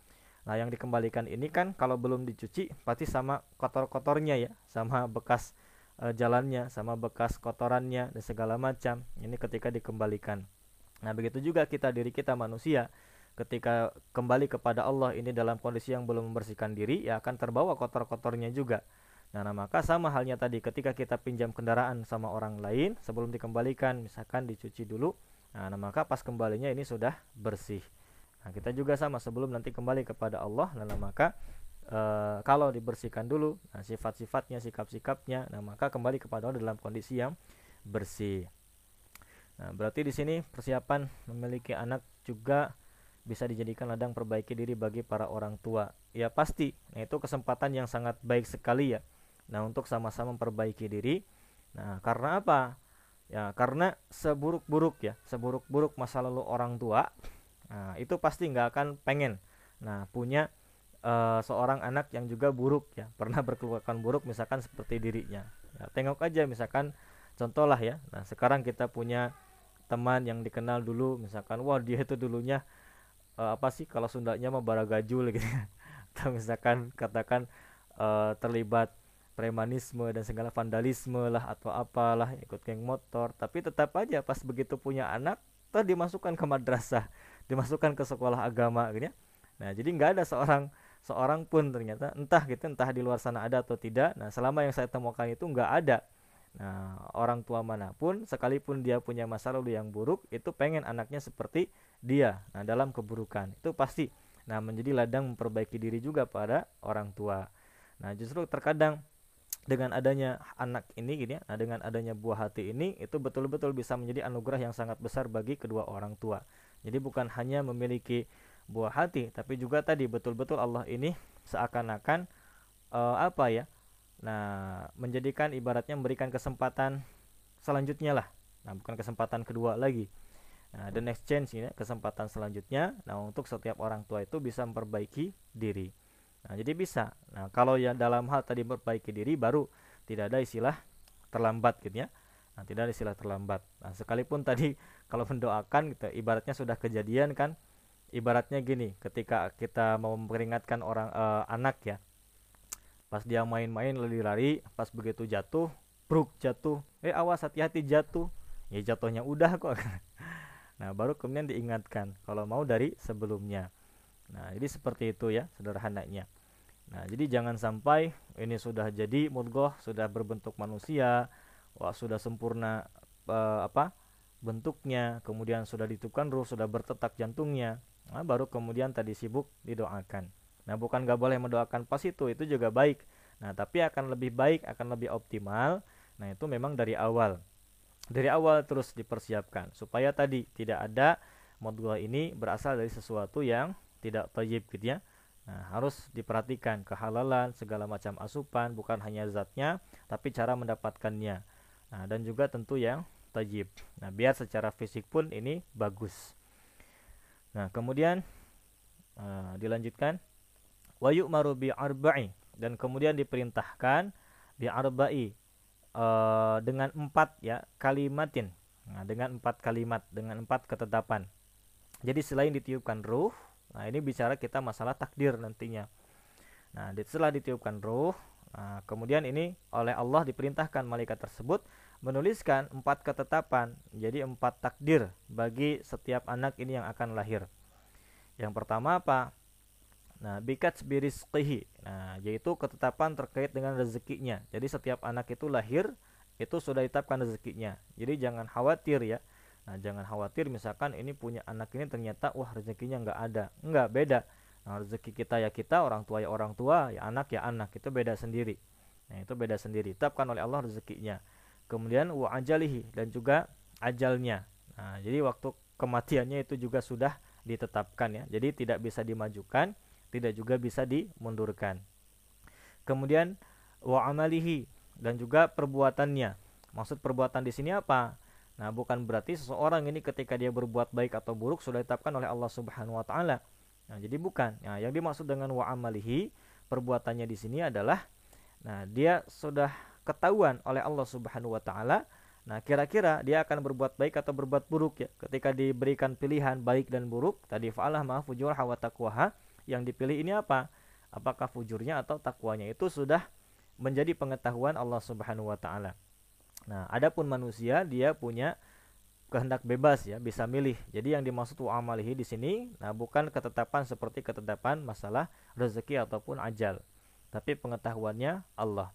nah yang dikembalikan ini kan kalau belum dicuci pasti sama kotor-kotornya ya, sama bekas uh, jalannya sama bekas kotorannya dan segala macam ini ketika dikembalikan nah begitu juga kita diri kita manusia ketika kembali kepada Allah ini dalam kondisi yang belum membersihkan diri ya akan terbawa kotor-kotornya juga. Nah, nah maka sama halnya tadi ketika kita pinjam kendaraan sama orang lain sebelum dikembalikan misalkan dicuci dulu nah, nah maka pas kembalinya ini sudah bersih. Nah, kita juga sama sebelum nanti kembali kepada Allah, nah, maka e, kalau dibersihkan dulu nah, sifat-sifatnya sikap-sikapnya nah maka kembali kepada Allah dalam kondisi yang bersih. Nah berarti di sini persiapan memiliki anak juga bisa dijadikan ladang perbaiki diri bagi para orang tua. Ya pasti. Nah itu kesempatan yang sangat baik sekali ya. Nah untuk sama-sama memperbaiki diri. Nah karena apa? Ya karena seburuk-buruk ya. Seburuk-buruk masa lalu orang tua nah itu pasti nggak akan pengen. Nah punya uh, seorang anak yang juga buruk ya. Pernah berkelakuan buruk misalkan seperti dirinya. Ya, tengok aja misalkan contoh lah ya. Nah sekarang kita punya teman yang dikenal dulu misalkan wah dia itu dulunya uh, apa sih kalau Sundanya mah baragajul [laughs] gitu ya. atau misalkan katakan uh, terlibat premanisme dan segala vandalisme lah atau apalah ikut geng motor. Tapi tetap aja pas begitu punya anak ter dimasukkan ke madrasah dimasukkan ke sekolah agama gitu ya. Nah jadi nggak ada seorang seorang pun ternyata entah gitu entah di luar sana ada atau tidak. Nah selama yang saya temukan itu nggak ada nah orang tua mana pun sekalipun dia punya masa lalu yang buruk itu pengen anaknya seperti dia. Nah dalam keburukan itu pasti. Nah menjadi ladang memperbaiki diri juga pada orang tua. Nah justru terkadang dengan adanya anak ini gini ya, nah dengan adanya buah hati ini itu betul-betul bisa menjadi anugerah yang sangat besar bagi kedua orang tua. Jadi bukan hanya memiliki buah hati tapi juga tadi betul-betul Allah ini seakan-akan uh, apa ya nah menjadikan ibaratnya memberikan kesempatan selanjutnya lah. Nah bukan kesempatan kedua lagi. Nah the next chance ini kesempatan selanjutnya. Nah untuk setiap orang tua itu bisa memperbaiki diri. Nah jadi bisa. Nah kalau yang dalam hal tadi memperbaiki diri baru tidak ada istilah terlambat gitu ya. Nah tidak ada istilah terlambat. Nah sekalipun tadi [laughs] kalau mendoakan gitu ibaratnya sudah kejadian kan ibaratnya gini ketika kita mau memperingatkan orang uh, anak ya pas dia main-main lari-lari pas begitu jatuh bruk jatuh. Eh awas hati-hati jatuh. Ya jatuhnya udah kok. [laughs] Nah baru kemudian diingatkan kalau mau dari sebelumnya. Nah jadi seperti itu ya sederhananya. Nah jadi jangan sampai ini sudah jadi mudgoh sudah berbentuk manusia wah sudah sempurna uh, apa bentuknya kemudian sudah ditutupkan ruh sudah bertetak jantungnya. Nah, baru kemudian tadi sibuk didoakan nah bukan gak boleh mendoakan pas itu itu juga baik nah tapi akan lebih baik akan lebih optimal nah itu memang dari awal dari awal terus dipersiapkan supaya tadi tidak ada modul ini berasal dari sesuatu yang tidak tajib gitu ya Nah, harus diperhatikan kehalalan segala macam asupan bukan hanya zatnya tapi cara mendapatkannya. Nah, dan juga tentu yang tajib. Nah, biar secara fisik pun ini bagus. Nah, kemudian uh, dilanjutkan wa yu'maru bi arba'i dan kemudian diperintahkan bi arba'i uh, dengan empat ya kalimatin. Nah, dengan empat kalimat, dengan empat ketetapan. Jadi selain ditiupkan ruh, nah ini bicara kita masalah takdir nantinya. Nah, setelah ditiupkan ruh, nah, kemudian ini oleh Allah diperintahkan malaikat tersebut menuliskan empat ketetapan, jadi empat takdir bagi setiap anak ini yang akan lahir. Yang pertama apa? Nah, bikat birizqihi. Nah, yaitu ketetapan terkait dengan rezekinya. Jadi setiap anak itu lahir itu sudah ditetapkan rezekinya. Jadi jangan khawatir ya. Nah, jangan khawatir misalkan ini punya anak ini ternyata wah rezekinya nggak ada. Nggak beda. Nah, rezeki kita ya kita, orang tua ya orang tua, ya anak ya anak. Itu beda sendiri. Nah, itu beda sendiri. Tetapkan oleh Allah rezekinya. Kemudian wa ajalihi dan juga ajalnya. Nah, jadi waktu kematiannya itu juga sudah ditetapkan ya. Jadi tidak bisa dimajukan, tidak juga bisa dimundurkan. Kemudian wa amalihi dan juga perbuatannya. Maksud perbuatan di sini apa? Nah, bukan berarti seseorang ini ketika dia berbuat baik atau buruk sudah ditetapkan oleh Allah Subhanahu wa taala. Nah, jadi bukan. Nah, yang dimaksud dengan wa amalihi, perbuatannya di sini adalah nah, dia sudah ketahuan oleh Allah Subhanahu wa taala. Nah, kira-kira dia akan berbuat baik atau berbuat buruk ya. Ketika diberikan pilihan baik dan buruk, tadi fa'alah ma fujur wa taqwaha, yang dipilih ini apa? Apakah fujurnya atau takwanya itu sudah menjadi pengetahuan Allah Subhanahu wa taala. Nah, adapun manusia dia punya kehendak bebas ya, bisa milih. Jadi yang dimaksud wa amalihi di sini nah bukan ketetapan seperti ketetapan masalah rezeki ataupun ajal, tapi pengetahuannya Allah.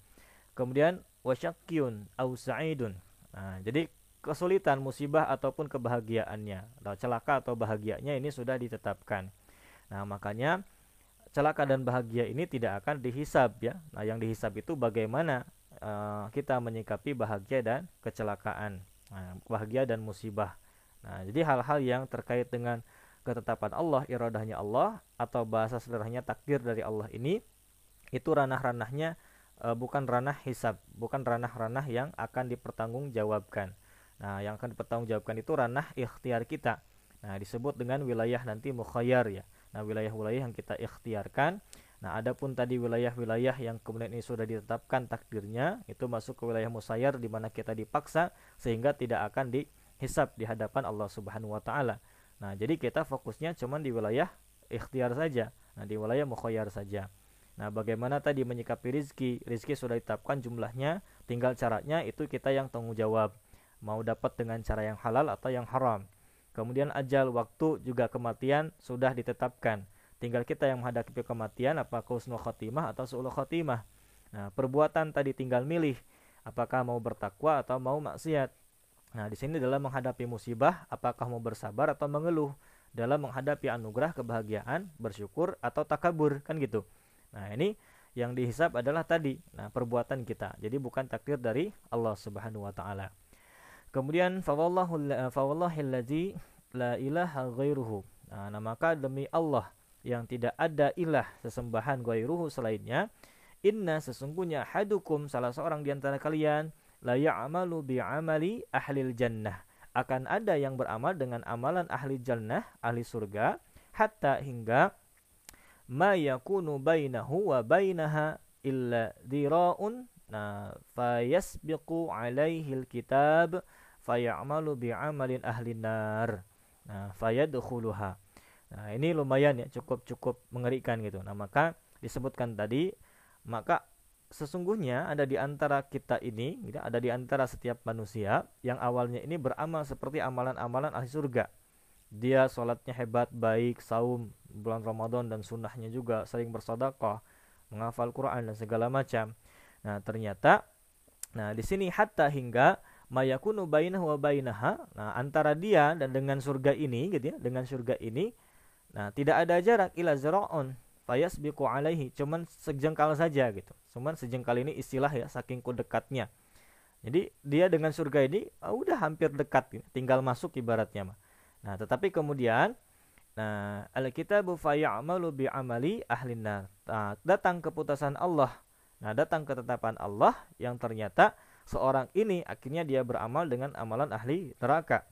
Kemudian wasyakyun au sa'idun. Nah, jadi kesulitan, musibah ataupun kebahagiaannya, atau celaka atau bahagianya ini sudah ditetapkan. Nah, makanya celaka dan bahagia ini tidak akan dihisab ya. Nah, yang dihisab itu bagaimana uh, kita menyikapi bahagia dan kecelakaan, nah, bahagia dan musibah. Nah, jadi hal-hal yang terkait dengan ketetapan Allah, iradahnya Allah atau bahasa sederhananya takdir dari Allah ini itu ranah-ranahnya uh, bukan ranah hisab, bukan ranah-ranah yang akan dipertanggungjawabkan. Nah, yang akan dipertanggungjawabkan itu ranah ikhtiar kita. Nah, disebut dengan wilayah nanti mukhayyar ya. Nah, wilayah-wilayah yang kita ikhtiarkan. Nah, adapun tadi wilayah-wilayah yang kemudian ini sudah ditetapkan takdirnya, itu masuk ke wilayah musayyar di mana kita dipaksa sehingga tidak akan dihisap di hadapan Allah Subhanahu wa taala. Nah, jadi kita fokusnya cuma di wilayah ikhtiar saja. Nah, di wilayah mukhayyar saja. Nah, bagaimana tadi menyikapi rizki? Rizki sudah ditetapkan jumlahnya, tinggal caranya itu kita yang tanggung jawab. Mau dapat dengan cara yang halal atau yang haram. Kemudian ajal waktu juga kematian sudah ditetapkan. Tinggal kita yang menghadapi kematian apakah husnul khotimah atau su'ul khotimah. Nah, perbuatan tadi tinggal milih apakah mau bertakwa atau mau maksiat. Nah, di sini dalam menghadapi musibah apakah mau bersabar atau mengeluh. Dalam menghadapi anugerah kebahagiaan, bersyukur atau takabur kan gitu. Nah, ini yang dihisap adalah tadi nah perbuatan kita. Jadi bukan takdir dari Allah Subhanahu wa taala. Kemudian fawallahilladzi la ilaha ghairuhu. Nah, nah, maka demi Allah yang tidak ada ilah sesembahan ghairuhu selainnya, inna sesungguhnya hadukum salah seorang di antara kalian la ya'malu bi'amali ahlil jannah. Akan ada yang beramal dengan amalan ahli jannah, ahli surga, hatta hingga ma yakunu bainahu wa bainaha illa dira'un nah fayasbiqu alaihi alkitab fayamalu bi'amalin ahli nar. Nah, fayadkhuluha. Nah, ini lumayan ya, cukup-cukup mengerikan gitu. Nah, maka disebutkan tadi, maka sesungguhnya ada di antara kita ini, gitu, ada di antara setiap manusia yang awalnya ini beramal seperti amalan-amalan ahli surga. Dia sholatnya hebat, baik, saum, bulan Ramadan dan sunnahnya juga, sering bersedekah, menghafal Quran dan segala macam. Nah, ternyata nah di sini hatta hingga mayakunu bainahu wa bainaha. Nah, antara dia dan dengan surga ini gitu ya, dengan surga ini nah tidak ada jarak ila zara'un fayasbiqu alaihi, cuman sejengkal saja gitu. Cuman sejengkal ini istilah ya saking dekatnya. Jadi dia dengan surga ini oh, udah hampir dekat gitu, tinggal masuk ibaratnya mah. Nah, tetapi kemudian nah al-kitabu fayamalu bi amali ahlin Nah, datang keputusan Allah. Nah, datang ketetapan Allah yang ternyata seorang ini akhirnya dia beramal dengan amalan ahli neraka.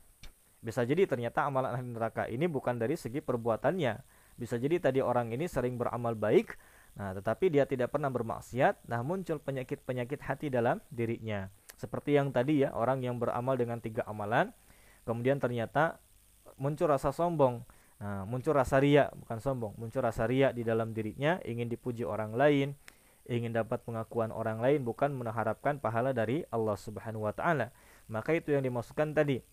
Bisa jadi ternyata amalan ahli neraka ini bukan dari segi perbuatannya. Bisa jadi tadi orang ini sering beramal baik, nah tetapi dia tidak pernah bermaksiat, nah muncul penyakit-penyakit hati dalam dirinya. Seperti yang tadi ya, orang yang beramal dengan tiga amalan, kemudian ternyata muncul rasa sombong. Nah, muncul rasa ria, bukan sombong, muncul rasa ria di dalam dirinya, ingin dipuji orang lain, ingin dapat pengakuan orang lain bukan mengharapkan pahala dari Allah Subhanahu wa taala. Maka itu yang dimaksudkan tadi.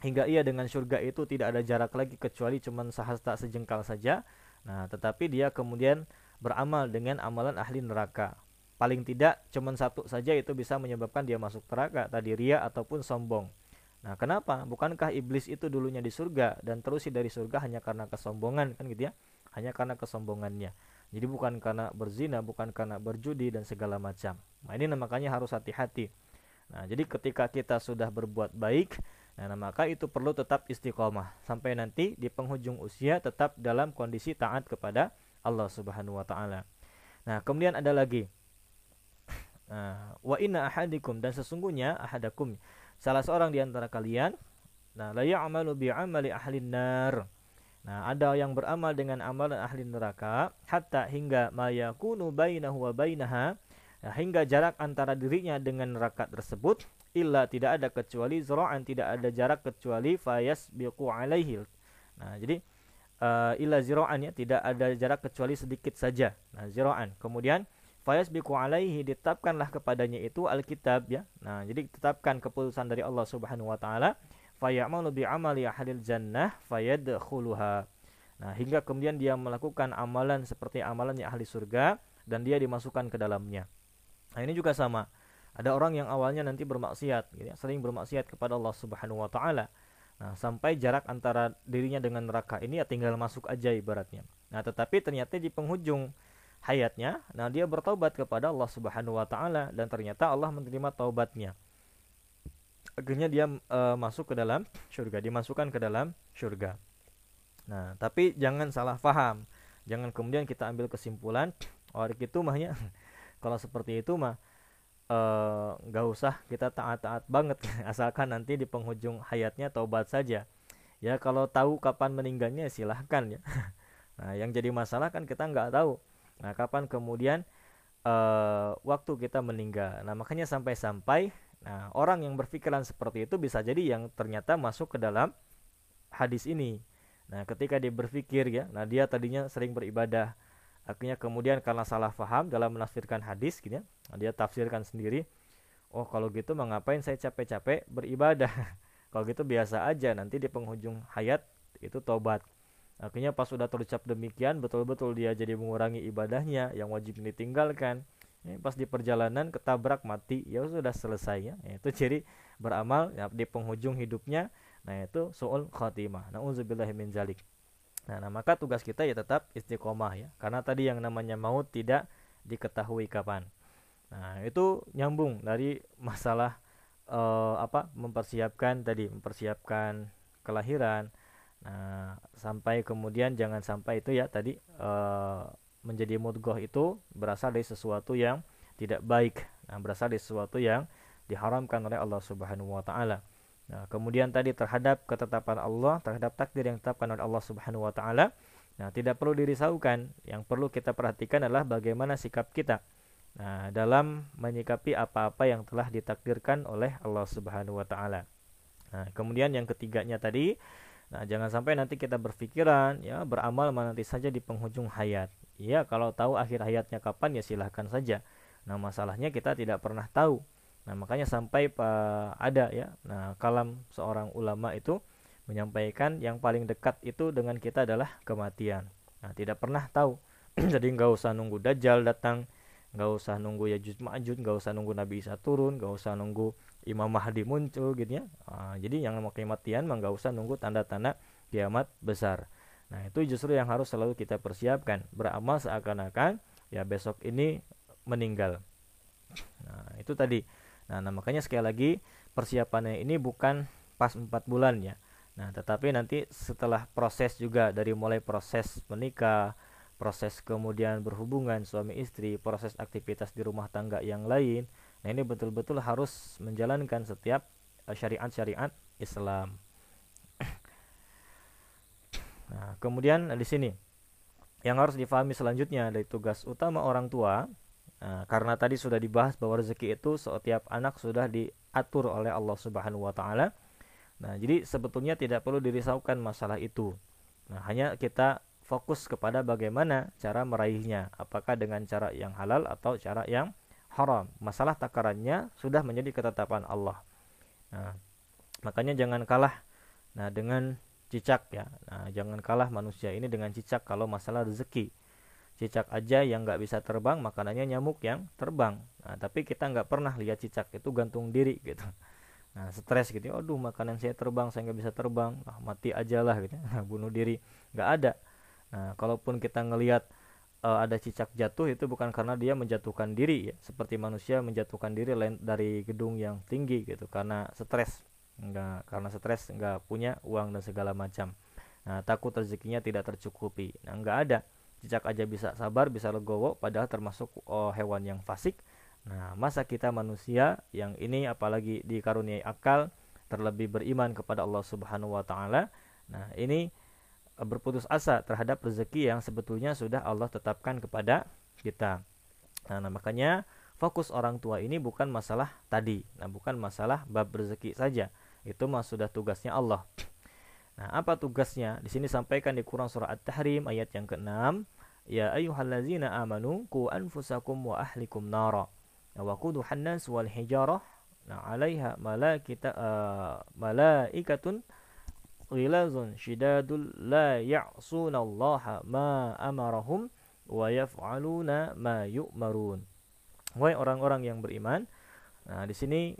Hingga ia dengan surga itu tidak ada jarak lagi kecuali cuma sahasta sejengkal saja. Nah, tetapi dia kemudian beramal dengan amalan ahli neraka. Paling tidak cuma satu saja itu bisa menyebabkan dia masuk neraka, tadi ria ataupun sombong. Nah, kenapa? Bukankah iblis itu dulunya di surga dan terus dari surga hanya karena kesombongan kan gitu ya? Hanya karena kesombongannya. Jadi bukan karena berzina, bukan karena berjudi dan segala macam. Nah, ini makanya harus hati-hati. Nah, jadi ketika kita sudah berbuat baik, nah maka itu perlu tetap istiqomah sampai nanti di penghujung usia tetap dalam kondisi taat kepada Allah Subhanahu wa taala. Nah, kemudian ada lagi Nah, wa inna ahadikum dan sesungguhnya ahadakum salah seorang di antara kalian nah la ya'malu bi amali ahli nar. Nah, ada yang beramal dengan amalan ahli neraka hatta hingga ma yakunu bainahu wa bainaha nah, hingga jarak antara dirinya dengan neraka tersebut illa tidak ada kecuali zira'an tidak ada jarak kecuali fayas biqu alaihi. Nah, jadi uh, illa zira'an ya tidak ada jarak kecuali sedikit saja. Nah, zira'an. Kemudian fayasbiqu alaihi ditetapkanlah kepadanya itu alkitab ya. Nah, jadi ditetapkan keputusan dari Allah Subhanahu wa taala fayamalu bi amali ahlil jannah fayadkhuluha. Nah, hingga kemudian dia melakukan amalan seperti amalannya ahli surga dan dia dimasukkan ke dalamnya. Nah, ini juga sama. Ada orang yang awalnya nanti bermaksiat, gitu ya, sering bermaksiat kepada Allah Subhanahu wa taala. Nah, sampai jarak antara dirinya dengan neraka ini ya tinggal masuk aja ibaratnya. Nah, tetapi ternyata di penghujung hayatnya, nah dia bertobat kepada Allah Subhanahu wa taala dan ternyata Allah menerima taubatnya. Akhirnya dia e, masuk ke dalam surga, dimasukkan ke dalam surga. Nah, tapi jangan salah paham. Jangan kemudian kita ambil kesimpulan, oh itu mahnya [laughs] kalau seperti itu mah eh, nggak uh, usah kita taat-taat banget [laughs] asalkan nanti di penghujung hayatnya taubat saja ya kalau tahu kapan meninggalnya silahkan ya [laughs] nah yang jadi masalah kan kita nggak tahu Nah, kapan kemudian uh, waktu kita meninggal. Nah, makanya sampai-sampai nah orang yang berpikiran seperti itu bisa jadi yang ternyata masuk ke dalam hadis ini. Nah, ketika dia berpikir ya, nah dia tadinya sering beribadah, akhirnya kemudian karena salah faham dalam menafsirkan hadis gitu ya, nah, dia tafsirkan sendiri. Oh, kalau gitu mengapain saya capek-capek beribadah? [laughs] kalau gitu biasa aja nanti di penghujung hayat itu tobat. Akhirnya pas sudah terucap demikian, betul-betul dia jadi mengurangi ibadahnya yang wajib ditinggalkan. Ya, pas di perjalanan ketabrak mati, ya sudah selesai ya. Itu ciri beramal ya, di penghujung hidupnya. Nah itu soal khatimah. Nah min zalik. Nah, nah maka tugas kita ya tetap istiqomah ya. Karena tadi yang namanya maut tidak diketahui kapan. Nah itu nyambung dari masalah uh, apa mempersiapkan tadi mempersiapkan kelahiran Nah, sampai kemudian jangan sampai itu ya tadi e, menjadi mudgoh itu berasal dari sesuatu yang tidak baik. Nah, berasal dari sesuatu yang diharamkan oleh Allah Subhanahu wa taala. Nah, kemudian tadi terhadap ketetapan Allah, terhadap takdir yang ditetapkan oleh Allah Subhanahu wa taala, nah tidak perlu dirisaukan. Yang perlu kita perhatikan adalah bagaimana sikap kita. Nah, dalam menyikapi apa-apa yang telah ditakdirkan oleh Allah Subhanahu wa taala. Nah, kemudian yang ketiganya tadi Nah, jangan sampai nanti kita berpikiran ya beramal nanti saja di penghujung hayat. Ya, kalau tahu akhir hayatnya kapan ya silahkan saja. Nah, masalahnya kita tidak pernah tahu. Nah, makanya sampai uh, ada ya. Nah, kalam seorang ulama itu menyampaikan yang paling dekat itu dengan kita adalah kematian. Nah, tidak pernah tahu. [clears throat] Jadi nggak usah nunggu dajjal datang, nggak usah nunggu ya Ma'jud, nggak usah nunggu Nabi Isa turun, nggak usah nunggu Imam Mahdi muncul gitu ya. Nah, jadi yang mau kematian nggak usah nunggu tanda-tanda kiamat besar. Nah, itu justru yang harus selalu kita persiapkan. Beramal seakan-akan ya besok ini meninggal. Nah, itu tadi. Nah, nah makanya sekali lagi persiapannya ini bukan pas 4 bulan ya. Nah, tetapi nanti setelah proses juga dari mulai proses menikah, proses kemudian berhubungan suami istri, proses aktivitas di rumah tangga yang lain, Nah, ini betul-betul harus menjalankan setiap eh, syariat-syariat Islam. Nah, kemudian di sini yang harus difahami selanjutnya dari tugas utama orang tua nah, karena tadi sudah dibahas bahwa rezeki itu setiap anak sudah diatur oleh Allah Subhanahu wa taala. Nah, jadi sebetulnya tidak perlu dirisaukan masalah itu. Nah, hanya kita fokus kepada bagaimana cara meraihnya, apakah dengan cara yang halal atau cara yang haram. Masalah takarannya sudah menjadi ketetapan Allah. Nah, makanya jangan kalah nah dengan cicak ya. Nah, jangan kalah manusia ini dengan cicak kalau masalah rezeki. Cicak aja yang nggak bisa terbang, makanannya nyamuk yang terbang. Nah, tapi kita nggak pernah lihat cicak itu gantung diri gitu. Nah, stres gitu. Aduh, makanan saya terbang, saya nggak bisa terbang. Nah, mati aja lah gitu. [laughs] Nah, bunuh diri. Nggak ada. Nah, kalaupun kita ngelihat uh, ada cicak jatuh itu bukan karena dia menjatuhkan diri ya, seperti manusia menjatuhkan diri dari gedung yang tinggi gitu karena stres. Enggak karena stres nggak punya uang dan segala macam. Nah, takut rezekinya tidak tercukupi. Nah, nggak ada. Cicak aja bisa sabar, bisa legowo padahal termasuk oh, hewan yang fasik. Nah, masa kita manusia yang ini apalagi dikaruniai akal terlebih beriman kepada Allah Subhanahu wa taala. Nah, ini berputus asa terhadap rezeki yang sebetulnya sudah Allah tetapkan kepada kita. Nah, nah, makanya fokus orang tua ini bukan masalah tadi, nah bukan masalah bab rezeki saja. Itu mah sudah tugasnya Allah. Nah, apa tugasnya? Di sini sampaikan di Quran surah At-Tahrim ayat yang ke-6, ya ayyuhallazina amanu qu anfusakum wa ahlikum nara. Nah, wa quduhan nas wal hijarah. Nah, 'alaiha malaikata uh, malaikatun ghilazun shidadul la ya'sunallaha ma amarahum wa yaf'aluna ma yu'marun. Wahai orang-orang yang beriman, nah di sini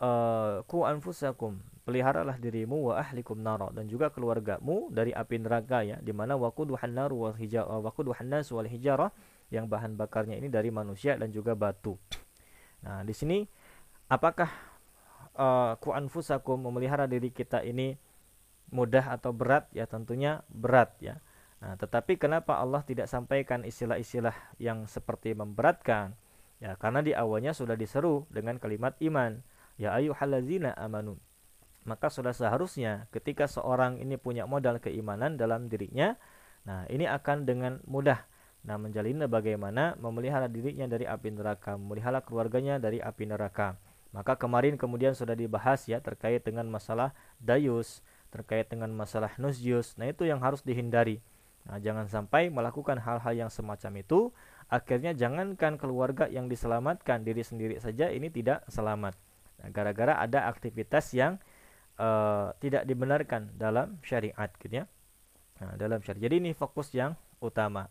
uh, ku anfusakum peliharalah dirimu wa ahlikum nara dan juga keluargamu dari api neraka ya di mana waquduhan nar wal hijarah waquduhan nas wal hijarah yang bahan bakarnya ini dari manusia dan juga batu. Nah, di sini apakah uh, ku anfusakum memelihara diri kita ini mudah atau berat ya tentunya berat ya. Nah, tetapi kenapa Allah tidak sampaikan istilah-istilah yang seperti memberatkan? Ya, karena di awalnya sudah diseru dengan kalimat iman, ya ayyuhallazina amanu. Maka sudah seharusnya ketika seorang ini punya modal keimanan dalam dirinya, nah ini akan dengan mudah nah menjalin bagaimana memelihara dirinya dari api neraka, memelihara keluarganya dari api neraka. Maka kemarin kemudian sudah dibahas ya terkait dengan masalah dayus, terkait dengan masalah nusyus. Nah, itu yang harus dihindari. Nah, jangan sampai melakukan hal-hal yang semacam itu, akhirnya jangankan keluarga yang diselamatkan, diri sendiri saja ini tidak selamat. Nah, gara-gara ada aktivitas yang uh, tidak dibenarkan dalam syariat gitu ya. Nah, dalam syariat. Jadi ini fokus yang utama.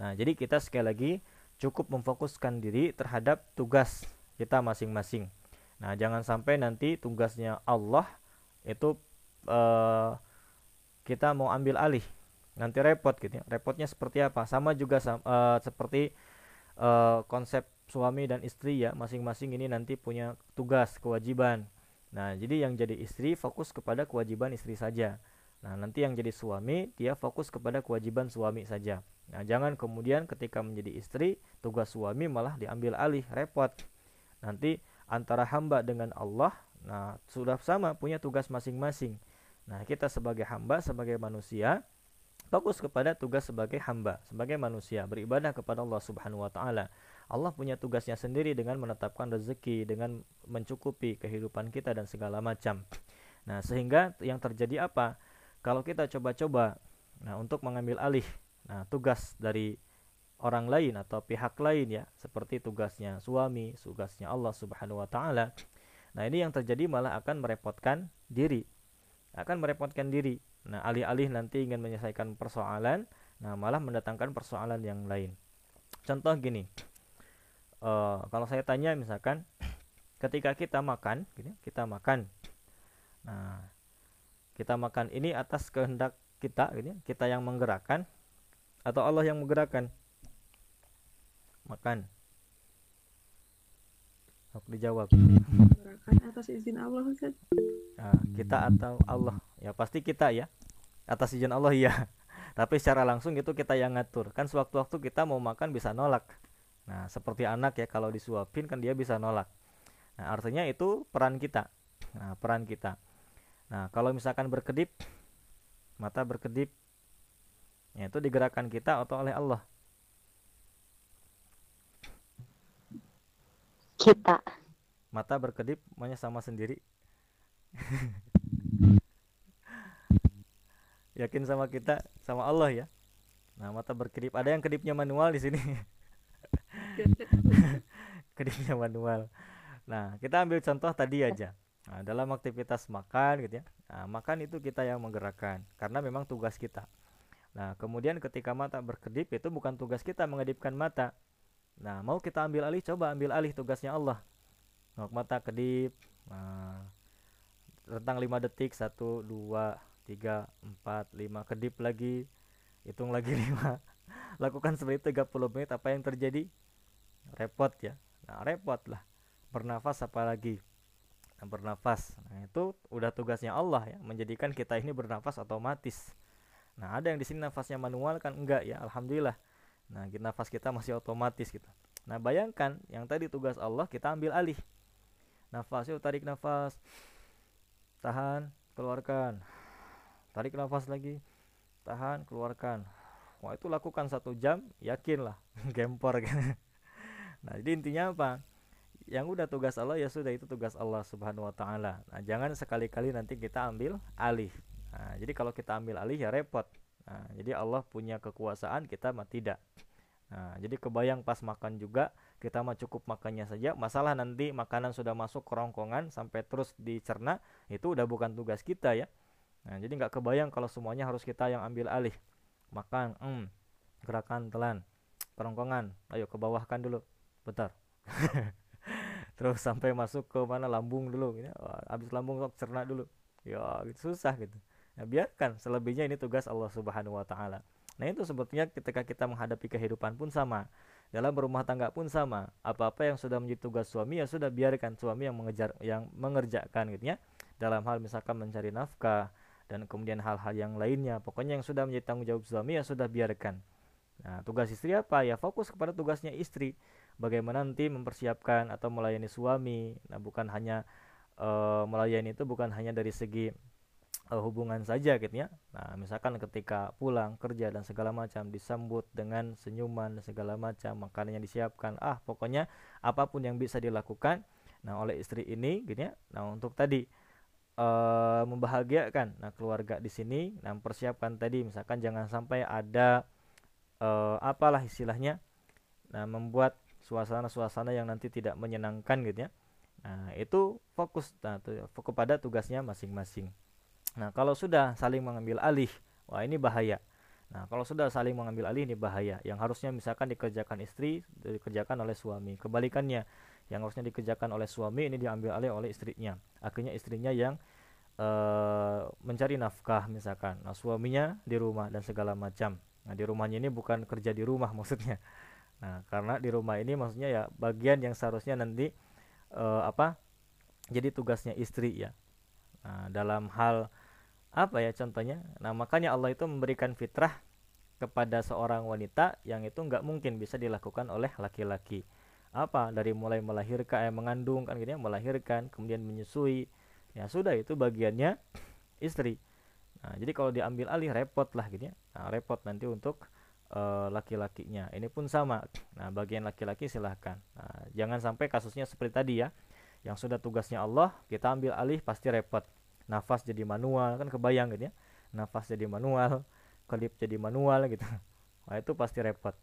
Nah, jadi kita sekali lagi cukup memfokuskan diri terhadap tugas kita masing-masing. Nah, jangan sampai nanti tugasnya Allah itu uh, kita mau ambil alih nanti repot gitu ya repotnya seperti apa sama juga uh, seperti uh, konsep suami dan istri ya masing-masing ini nanti punya tugas kewajiban. Nah jadi yang jadi istri fokus kepada kewajiban istri saja. Nah nanti yang jadi suami dia fokus kepada kewajiban suami saja. Nah jangan kemudian ketika menjadi istri tugas suami malah diambil alih repot. Nanti antara hamba dengan Allah nah sudah sama punya tugas masing-masing. Nah, kita sebagai hamba, sebagai manusia, fokus kepada tugas sebagai hamba, sebagai manusia, beribadah kepada Allah Subhanahu wa taala. Allah punya tugasnya sendiri dengan menetapkan rezeki, dengan mencukupi kehidupan kita dan segala macam. Nah, sehingga yang terjadi apa? Kalau kita coba-coba nah untuk mengambil alih nah tugas dari orang lain atau pihak lain ya, seperti tugasnya suami, tugasnya Allah Subhanahu wa taala. Nah, ini yang terjadi malah akan merepotkan diri akan merepotkan diri. Nah, alih-alih nanti ingin menyelesaikan persoalan, nah malah mendatangkan persoalan yang lain. Contoh gini, uh, kalau saya tanya misalkan, ketika kita makan, gini, kita makan, nah kita makan ini atas kehendak kita, gini, kita yang menggerakkan, atau Allah yang menggerakkan, makan. Aku dijawab. Gerakan atas izin Allah Ustaz. Nah, kita atau Allah? Ya pasti kita ya. Atas izin Allah ya. [laughs] Tapi secara langsung itu kita yang ngatur. Kan sewaktu-waktu kita mau makan bisa nolak. Nah, seperti anak ya kalau disuapin kan dia bisa nolak. Nah, artinya itu peran kita. Nah, peran kita. Nah, kalau misalkan berkedip mata berkedip ya itu digerakkan kita atau oleh Allah. Kita. Mata berkedip maunya sama sendiri. [laughs] yakin sama kita sama Allah ya nah mata berkedip ada yang kedipnya manual di sini [laughs] [laughs] kedipnya manual. Nah kita ambil contoh tadi aja. Nah, dalam aktivitas makan gitu ya. Nah, makan itu kita yang menggerakkan karena memang tugas kita. Nah kemudian ketika mata berkedip itu bukan tugas kita mengedipkan mata. Nah mau kita ambil alih coba ambil alih tugasnya Allah. Nah, mata kedip nah, rentang 5 detik 1 2 3 4 5 kedip lagi hitung lagi [laughs] 5 lakukan seperti itu 30 menit apa yang terjadi repot ya. Nah repot lah bernafas apalagi? Nah, bernafas. Nah itu udah tugasnya Allah ya menjadikan kita ini bernafas otomatis. Nah ada yang di sini nafasnya manual kan? Enggak ya alhamdulillah. Nah nafas kita masih otomatis gitu. Nah bayangkan yang tadi tugas Allah kita ambil alih. Nafas yuk tarik nafas. Tahan keluarkan. Tarik nafas lagi. Tahan keluarkan. Wah itu lakukan satu jam yakinlah. [laughs] Gempor kan nah jadi intinya apa yang udah tugas Allah ya sudah itu tugas Allah subhanahu wa ta'ala nah jangan sekali-kali nanti kita ambil alih nah, jadi kalau kita ambil alih ya repot nah, jadi Allah punya kekuasaan kita mah tidak Nah, jadi kebayang pas makan juga kita mah cukup makannya saja. Masalah nanti makanan sudah masuk kerongkongan sampai terus dicerna itu udah bukan tugas kita ya. Nah, jadi nggak kebayang kalau semuanya harus kita yang ambil alih. Makan, hmm, gerakan telan, kerongkongan. Ayo ke bawahkan dulu. Bentar. [laughs] terus sampai masuk ke mana lambung dulu ya. Habis lambung cerna dulu. Ya, gitu susah gitu. Nah, biarkan selebihnya ini tugas Allah Subhanahu wa taala. Nah itu sebetulnya ketika kita menghadapi kehidupan pun sama. Dalam berumah tangga pun sama. Apa-apa yang sudah menjadi tugas suami ya sudah biarkan suami yang mengejar yang mengerjakan gitu ya. Dalam hal misalkan mencari nafkah dan kemudian hal-hal yang lainnya. Pokoknya yang sudah menjadi tanggung jawab suami ya sudah biarkan. Nah, tugas istri apa? Ya fokus kepada tugasnya istri. Bagaimana nanti mempersiapkan atau melayani suami. Nah, bukan hanya uh, melayani itu bukan hanya dari segi uh, hubungan saja gitu ya. Nah, misalkan ketika pulang kerja dan segala macam disambut dengan senyuman dan segala macam, makanannya disiapkan. Ah, pokoknya apa pun yang bisa dilakukan nah oleh istri ini gitu ya. Nah, untuk tadi uh, membahagiakan nah keluarga di sini, nah persiapkan tadi misalkan jangan sampai ada uh, apalah istilahnya nah membuat suasana-suasana yang nanti tidak menyenangkan gitu ya. Nah, itu fokus nah, fokus kepada tugasnya masing-masing. Nah, kalau sudah saling mengambil alih, wah ini bahaya. Nah, kalau sudah saling mengambil alih ini bahaya. Yang harusnya misalkan dikerjakan istri, dikerjakan oleh suami. Kebalikannya, yang harusnya dikerjakan oleh suami ini diambil alih oleh istrinya. Akhirnya istrinya yang uh, mencari nafkah misalkan. Nah, suaminya di rumah dan segala macam. Nah, di rumahnya ini bukan kerja di rumah [laughs] maksudnya. Nah, karena di rumah ini maksudnya ya bagian yang seharusnya nanti uh, apa? Jadi tugasnya istri ya. Nah, dalam hal apa ya contohnya? Nah makanya Allah itu memberikan fitrah kepada seorang wanita yang itu nggak mungkin bisa dilakukan oleh laki-laki. Apa? Dari mulai melahirkan eh, mengandung kan gitu ya melahirkan kemudian menyusui. Ya sudah itu bagiannya istri. Nah jadi kalau diambil alih repot lah gitu ya. Nah, repot nanti untuk uh, laki-lakinya. Ini pun sama. Nah bagian laki-laki silahkan. Nah, jangan sampai kasusnya seperti tadi ya. Yang sudah tugasnya Allah kita ambil alih pasti repot. Nafas jadi manual kan kebayang gitu ya. Nafas jadi manual klip jadi manual gitu. [laughs] Nah itu pasti repot.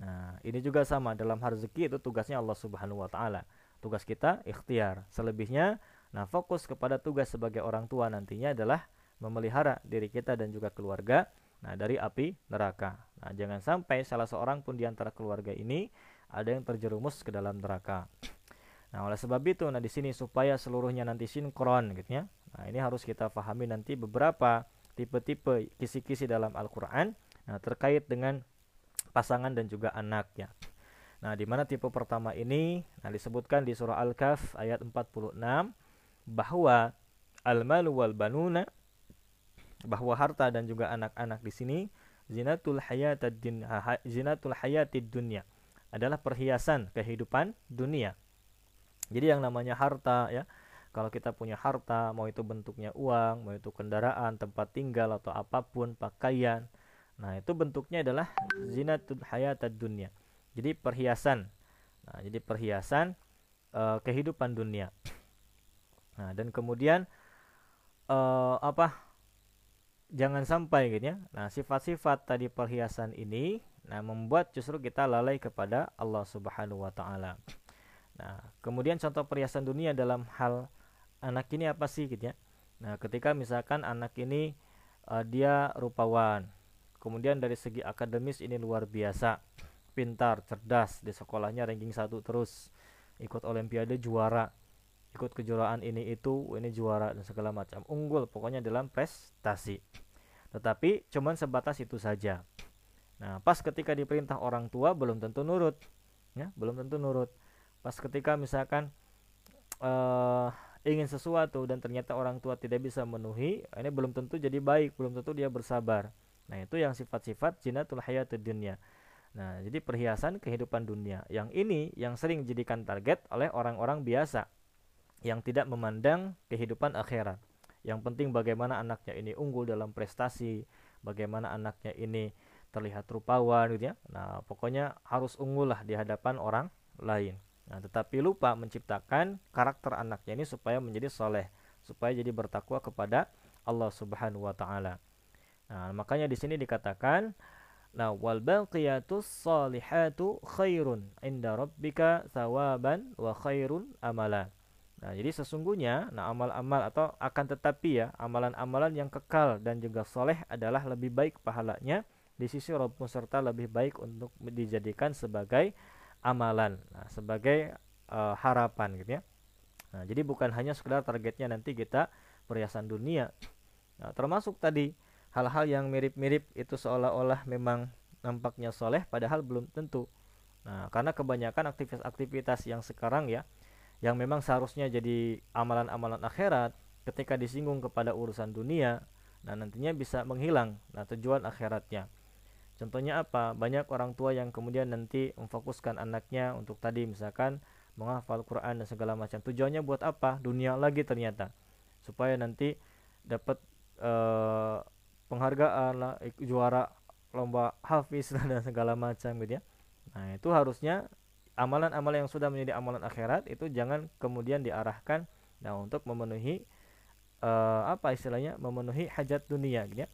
Nah ini juga sama. Dalam rezeki itu tugasnya Allah Subhanahu Wa Taala. Tugas kita ikhtiar. Selebihnya nah fokus kepada tugas sebagai orang tua nantinya adalah memelihara diri kita dan juga keluarga nah dari api neraka nah jangan sampai salah seorang pun di antara keluarga ini ada yang terjerumus ke dalam neraka Nah, oleh sebab itu, nah di sini supaya seluruhnya nanti sinkron gitu ya. Nah, ini harus kita pahami nanti beberapa tipe-tipe kisi-kisi dalam Al-Qur'an nah terkait dengan pasangan dan juga anak ya. Nah, di mana tipe pertama ini nah disebutkan di surah Al-Kahf ayat 46 bahwa al-malu wal banuna bahwa harta dan juga anak-anak di sini zinatul hayatid dunya zinatul hayatid dunya adalah perhiasan kehidupan dunia jadi yang namanya harta ya, kalau kita punya harta, mau itu bentuknya uang, mau itu kendaraan, tempat tinggal atau apa pun, pakaian, nah itu bentuknya adalah zinatul hayatad dunia. Jadi perhiasan. Nah, jadi perhiasan uh, kehidupan dunia. Nah, dan kemudian uh, apa? Jangan sampai gitu ya. Nah, sifat-sifat tadi perhiasan ini nah membuat justru kita lalai kepada Allah Subhanahu wa taala. Nah, kemudian contoh perhiasan dunia dalam hal anak ini apa sih gitu ya? Nah, ketika misalkan anak ini uh, dia rupawan, kemudian dari segi akademis ini luar biasa, pintar, cerdas di sekolahnya ranking satu terus, ikut olimpiade juara, ikut kejuaraan ini itu, ini juara dan segala macam, unggul pokoknya dalam prestasi. Tetapi cuman sebatas itu saja. Nah, pas ketika diperintah orang tua belum tentu nurut, ya, belum tentu nurut. Pas ketika misalkan uh, ingin sesuatu dan ternyata orang tua tidak bisa memenuhi, ini belum tentu jadi baik, belum tentu dia bersabar. Nah, itu yang sifat-sifat jinatul hayatud dunia. Nah, jadi perhiasan kehidupan dunia. Yang ini yang sering dijadikan target oleh orang-orang biasa yang tidak memandang kehidupan akhirat. Yang penting bagaimana anaknya ini unggul dalam prestasi, bagaimana anaknya ini terlihat rupawan gitu ya. Nah, pokoknya harus unggul lah di hadapan orang lain. Nah, tetapi lupa menciptakan karakter anaknya ini supaya menjadi soleh, supaya jadi bertakwa kepada Allah Subhanahu wa taala. Nah, makanya di sini dikatakan Nah, wal baqiyatus salihatu khairun inda rabbika thawaban wa khairun amala. Nah, jadi sesungguhnya nah amal-amal atau akan tetapi ya, amalan-amalan yang kekal dan juga soleh adalah lebih baik pahalanya di sisi Rabbmu serta lebih baik untuk dijadikan sebagai amalan nah, sebagai uh, harapan gitu ya. Nah jadi bukan hanya sekedar targetnya nanti kita perhiasan dunia. Nah, termasuk tadi hal-hal yang mirip-mirip itu seolah-olah memang nampaknya soleh padahal belum tentu. Nah karena kebanyakan aktivitas-aktivitas yang sekarang ya yang memang seharusnya jadi amalan-amalan akhirat ketika disinggung kepada urusan dunia nah nantinya bisa menghilang nah tujuan akhiratnya Contohnya apa? Banyak orang tua yang kemudian nanti memfokuskan anaknya untuk tadi misalkan menghafal Quran dan segala macam. Tujuannya buat apa? Dunia lagi ternyata. Supaya nanti dapat uh, penghargaan lah, juara lomba hafiz [laughs] dan segala macam gitu ya. Nah, itu harusnya amalan-amalan yang sudah menjadi amalan akhirat itu jangan kemudian diarahkan nah untuk memenuhi uh, apa istilahnya? memenuhi hajat dunia gitu ya.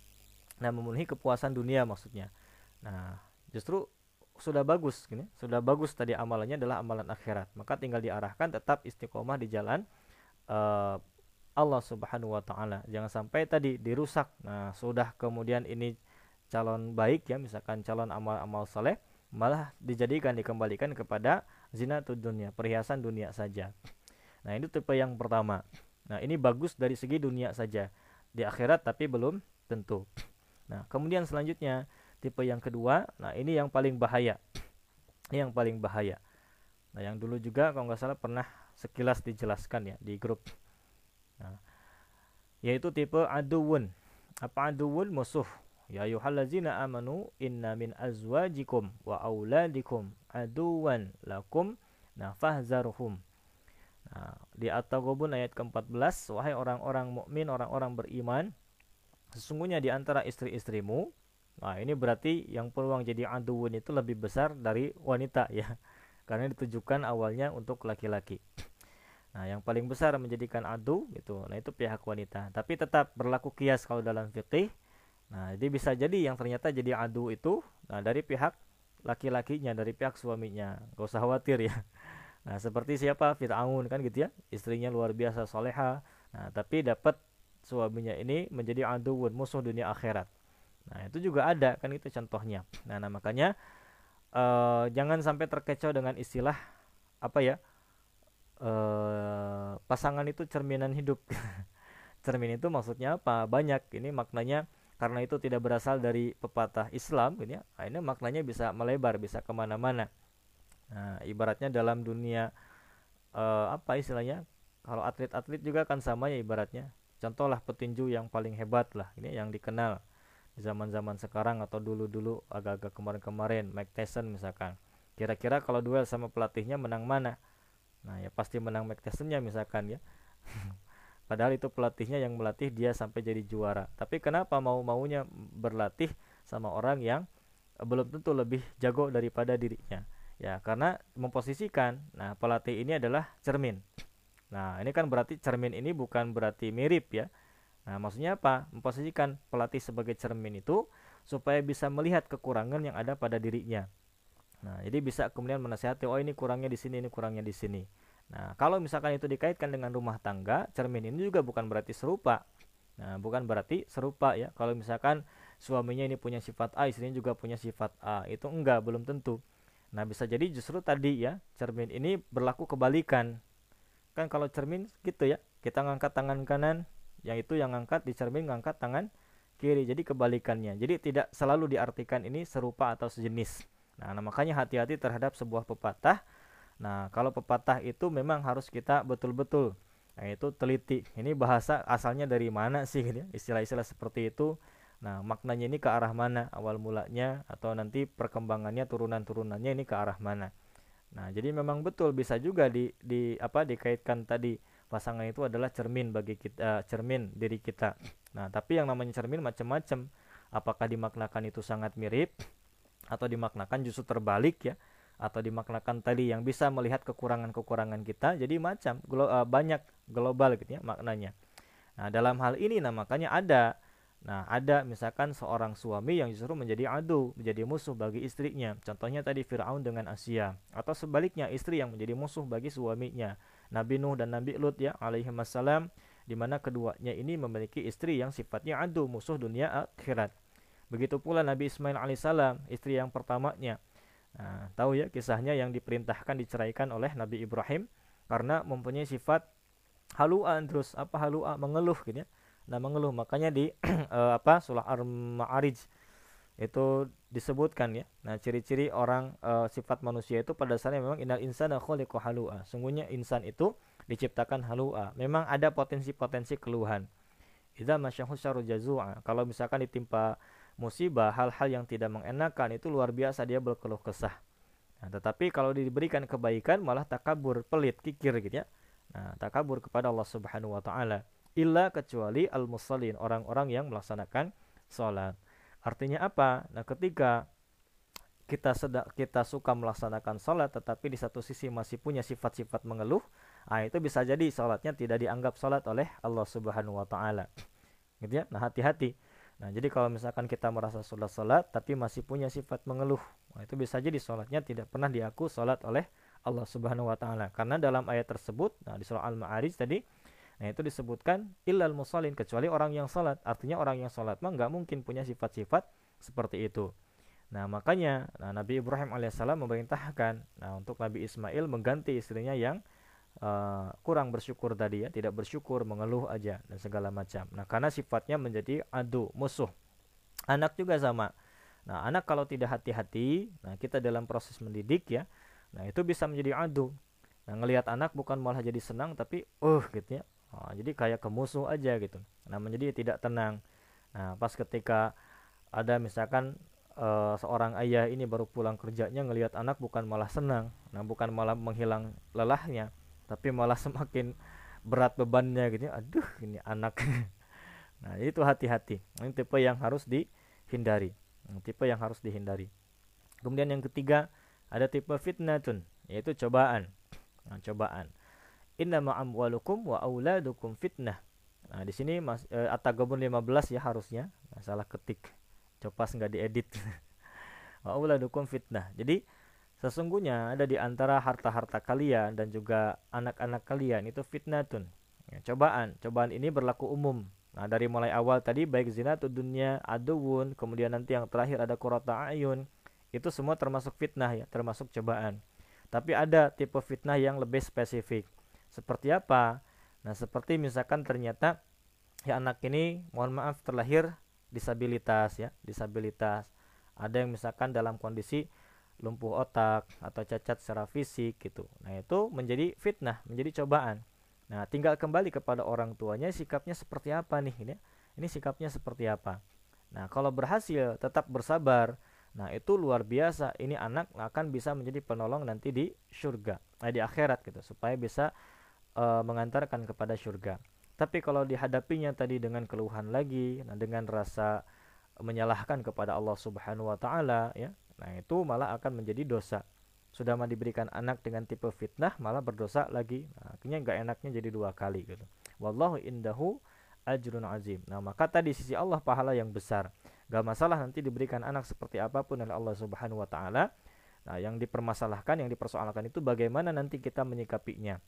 Nah, memenuhi kepuasan dunia maksudnya. Nah, justru sudah bagus gini, sudah bagus tadi amalannya adalah amalan akhirat. Maka tinggal diarahkan tetap istiqomah di jalan uh, Allah Subhanahu wa taala. Jangan sampai tadi dirusak. Nah, sudah kemudian ini calon baik ya, misalkan calon amal-amal saleh malah dijadikan dikembalikan kepada zina dunia, perhiasan dunia saja. Nah, ini tipe yang pertama. Nah, ini bagus dari segi dunia saja. Di akhirat tapi belum tentu. Nah, kemudian selanjutnya tipe yang kedua nah ini yang paling bahaya ini yang paling bahaya nah yang dulu juga kalau nggak salah pernah sekilas dijelaskan ya di grup nah, yaitu tipe aduun apa aduun musuh ya yuhallazina amanu inna min azwajikum wa auladikum aduwan lakum fahzaruhum nah, di At-Taghabun ayat ke-14 wahai orang-orang mukmin orang-orang beriman sesungguhnya di antara istri-istrimu Nah, ini berarti yang peluang jadi aduun itu lebih besar dari wanita ya. [laughs] Karena ditujukan awalnya untuk laki-laki. Nah, yang paling besar menjadikan adu itu, nah itu pihak wanita. Tapi tetap berlaku kias kalau dalam fikih. Nah, jadi bisa jadi yang ternyata jadi adu itu nah dari pihak laki-lakinya, dari pihak suaminya. Gak usah khawatir ya. [laughs] Nah, seperti siapa? Fir'aun kan gitu ya. Istrinya luar biasa soleha. Nah, tapi dapat suaminya ini menjadi aduun, musuh dunia akhirat. Nah, itu juga ada kan itu contohnya. Nah, nah makanya uh, jangan sampai terkecoh dengan istilah apa ya? Uh, pasangan itu cerminan hidup. [laughs] Cermin itu maksudnya apa? Banyak. Ini maknanya karena itu tidak berasal dari pepatah Islam, ini ya. Nah, ini maknanya bisa melebar, bisa ke mana-mana. Nah, ibaratnya dalam dunia uh, apa istilahnya? Kalau atlet-atlet juga kan sama ya ibaratnya. Contohlah petinju yang paling hebat lah, ini yang dikenal zaman-zaman sekarang atau dulu-dulu agak-agak kemarin-kemarin Mike Tyson misalkan kira-kira kalau duel sama pelatihnya menang mana nah ya pasti menang Mike Tysonnya misalkan ya [laughs] padahal itu pelatihnya yang melatih dia sampai jadi juara tapi kenapa mau-maunya berlatih sama orang yang belum tentu lebih jago daripada dirinya ya karena memposisikan nah pelatih ini adalah cermin nah ini kan berarti cermin ini bukan berarti mirip ya Nah, maksudnya apa? Memposisikan pelatih sebagai cermin itu supaya bisa melihat kekurangan yang ada pada dirinya. Nah, jadi bisa kemudian menasihati, oh ini kurangnya di sini, ini kurangnya di sini. Nah, kalau misalkan itu dikaitkan dengan rumah tangga, cermin ini juga bukan berarti serupa. Nah, bukan berarti serupa ya. Kalau misalkan suaminya ini punya sifat A, istrinya juga punya sifat A, itu enggak, belum tentu. Nah, bisa jadi justru tadi ya, cermin ini berlaku kebalikan. Kan kalau cermin gitu ya, kita ngangkat tangan kanan, yang itu yang ngangkat di cermin ngangkat tangan kiri. Jadi kebalikannya. Jadi tidak selalu diartikan ini serupa atau sejenis. Nah, nah makanya hati-hati terhadap sebuah pepatah. Nah, kalau pepatah itu memang harus kita betul-betul Nah, itu teliti. Ini bahasa asalnya dari mana sih gitu ya? Istilah-istilah seperti itu. Nah, maknanya ini ke arah mana awal mulanya atau nanti perkembangannya turunan-turunannya ini ke arah mana. Nah, jadi memang betul bisa juga di di apa dikaitkan tadi pasangan itu adalah cermin bagi kita uh, cermin diri kita. Nah, tapi yang namanya cermin macam-macam. Apakah dimaknakan itu sangat mirip atau dimaknakan justru terbalik ya? Atau dimaknakan tadi yang bisa melihat kekurangan-kekurangan kita jadi macam glo uh, banyak global gitu ya maknanya. Nah dalam hal ini nah makanya ada. Nah ada misalkan seorang suami yang justru menjadi adu menjadi musuh bagi istrinya. Contohnya tadi Fir'aun dengan Asia. Atau sebaliknya istri yang menjadi musuh bagi suaminya. Nabi Nuh dan Nabi Lut ya alaihi wassalam di mana keduanya ini memiliki istri yang sifatnya adu musuh dunia akhirat. Begitu pula Nabi Ismail alaihissalam istri yang pertamanya Nah, tahu ya kisahnya yang diperintahkan diceraikan oleh Nabi Ibrahim karena mempunyai sifat halua terus apa halua mengeluh gitu ya. Nah, mengeluh makanya di uh, [clears throat] apa surah Al-Ma'arij itu disebutkan ya. Nah, ciri-ciri orang uh, sifat manusia itu pada dasarnya memang innal insana khuliqa halua. Sungguhnya insan itu diciptakan halua. Memang ada potensi-potensi keluhan. Idza masyahu jazua. Kalau misalkan ditimpa musibah, hal-hal yang tidak mengenakan itu luar biasa dia berkeluh kesah. Nah, tetapi kalau diberikan kebaikan malah takabur, pelit, kikir gitu ya. Nah, takabur kepada Allah Subhanahu wa taala. Illa kecuali al-musallin, orang-orang yang melaksanakan salat. Artinya apa? Nah, ketika kita sedang kita suka melaksanakan sholat tetapi di satu sisi masih punya sifat-sifat mengeluh nah itu bisa jadi sholatnya tidak dianggap sholat oleh Allah subhanahu wa ta'ala gitu ya nah hati-hati Nah, jadi kalau misalkan kita merasa sholat-sholat tapi masih punya sifat mengeluh, nah, itu bisa jadi sholatnya tidak pernah diaku sholat oleh Allah Subhanahu wa taala. Karena dalam ayat tersebut, nah di surah Al-Ma'arij tadi, nah itu disebutkan illal musallin kecuali orang yang sholat. Artinya orang yang sholat mah nggak mungkin punya sifat-sifat seperti itu. Nah, makanya nah, Nabi Ibrahim alaihissalam memerintahkan nah untuk Nabi Ismail mengganti istrinya yang uh, kurang bersyukur tadi ya, tidak bersyukur, mengeluh aja dan segala macam. Nah, karena sifatnya menjadi adu, musuh. Anak juga sama. Nah, anak kalau tidak hati-hati, nah kita dalam proses mendidik ya, nah itu bisa menjadi adu. Nah, ngelihat anak bukan malah jadi senang tapi uh gitu ya. Nah, jadi kayak kemusuh aja gitu. Nah, menjadi tidak tenang. Nah, pas ketika ada misalkan uh, seorang ayah ini baru pulang kerjanya ngelihat anak bukan malah senang, nah bukan malah menghilang lelahnya, tapi malah [laughs] semakin berat bebannya gitu. Aduh ini anak. [laughs] Nah itu hati-hati. Ini tipe yang harus dihindari. Tipe yang harus dihindari. Kemudian yang ketiga ada tipe fitnatun yaitu cobaan. Nah, cobaan. Inna amwalukum wa auladukum fitnah. Nah di sini mas e, atagabun 15 ya harusnya. Nah, salah ketik. Copas nggak diedit. [laughs] Wa auladukum fitnah. Jadi Sesungguhnya ada di antara harta-harta kalian dan juga anak-anak kalian itu fitnatun. Ya, cobaan. Cobaan ini berlaku umum. Nah, dari mulai awal tadi baik zina atau dunia, aduun, kemudian nanti yang terakhir ada kurata ayun. Itu semua termasuk fitnah ya, termasuk cobaan. Tapi ada tipe fitnah yang lebih spesifik. Seperti apa? Nah, seperti misalkan ternyata ya anak ini mohon maaf terlahir disabilitas ya, disabilitas. Ada yang misalkan dalam kondisi lumpuh otak atau cacat secara fisik gitu. Nah, itu menjadi fitnah, menjadi cobaan. Nah, tinggal kembali kepada orang tuanya sikapnya seperti apa nih ini. Ini sikapnya seperti apa. Nah, kalau berhasil tetap bersabar, nah itu luar biasa. Ini anak akan bisa menjadi penolong nanti di surga, nah, di akhirat gitu, supaya bisa uh, mengantarkan kepada surga. Tapi kalau dihadapinya tadi dengan keluhan lagi, nah dengan rasa menyalahkan kepada Allah Subhanahu wa taala ya, Nah, itu malah akan menjadi dosa. Sudah mah diberikan anak dengan tipe fitnah, malah berdosa lagi. Nah, akhirnya nggak enaknya jadi dua kali gitu. Wallahu indahu ajrun azim. Nah, maka tadi sisi Allah pahala yang besar. Gak masalah nanti diberikan anak seperti apa pun oleh Allah Subhanahu wa taala. Nah, yang dipermasalahkan, yang dipersoalkan itu bagaimana nanti kita menyikapinya.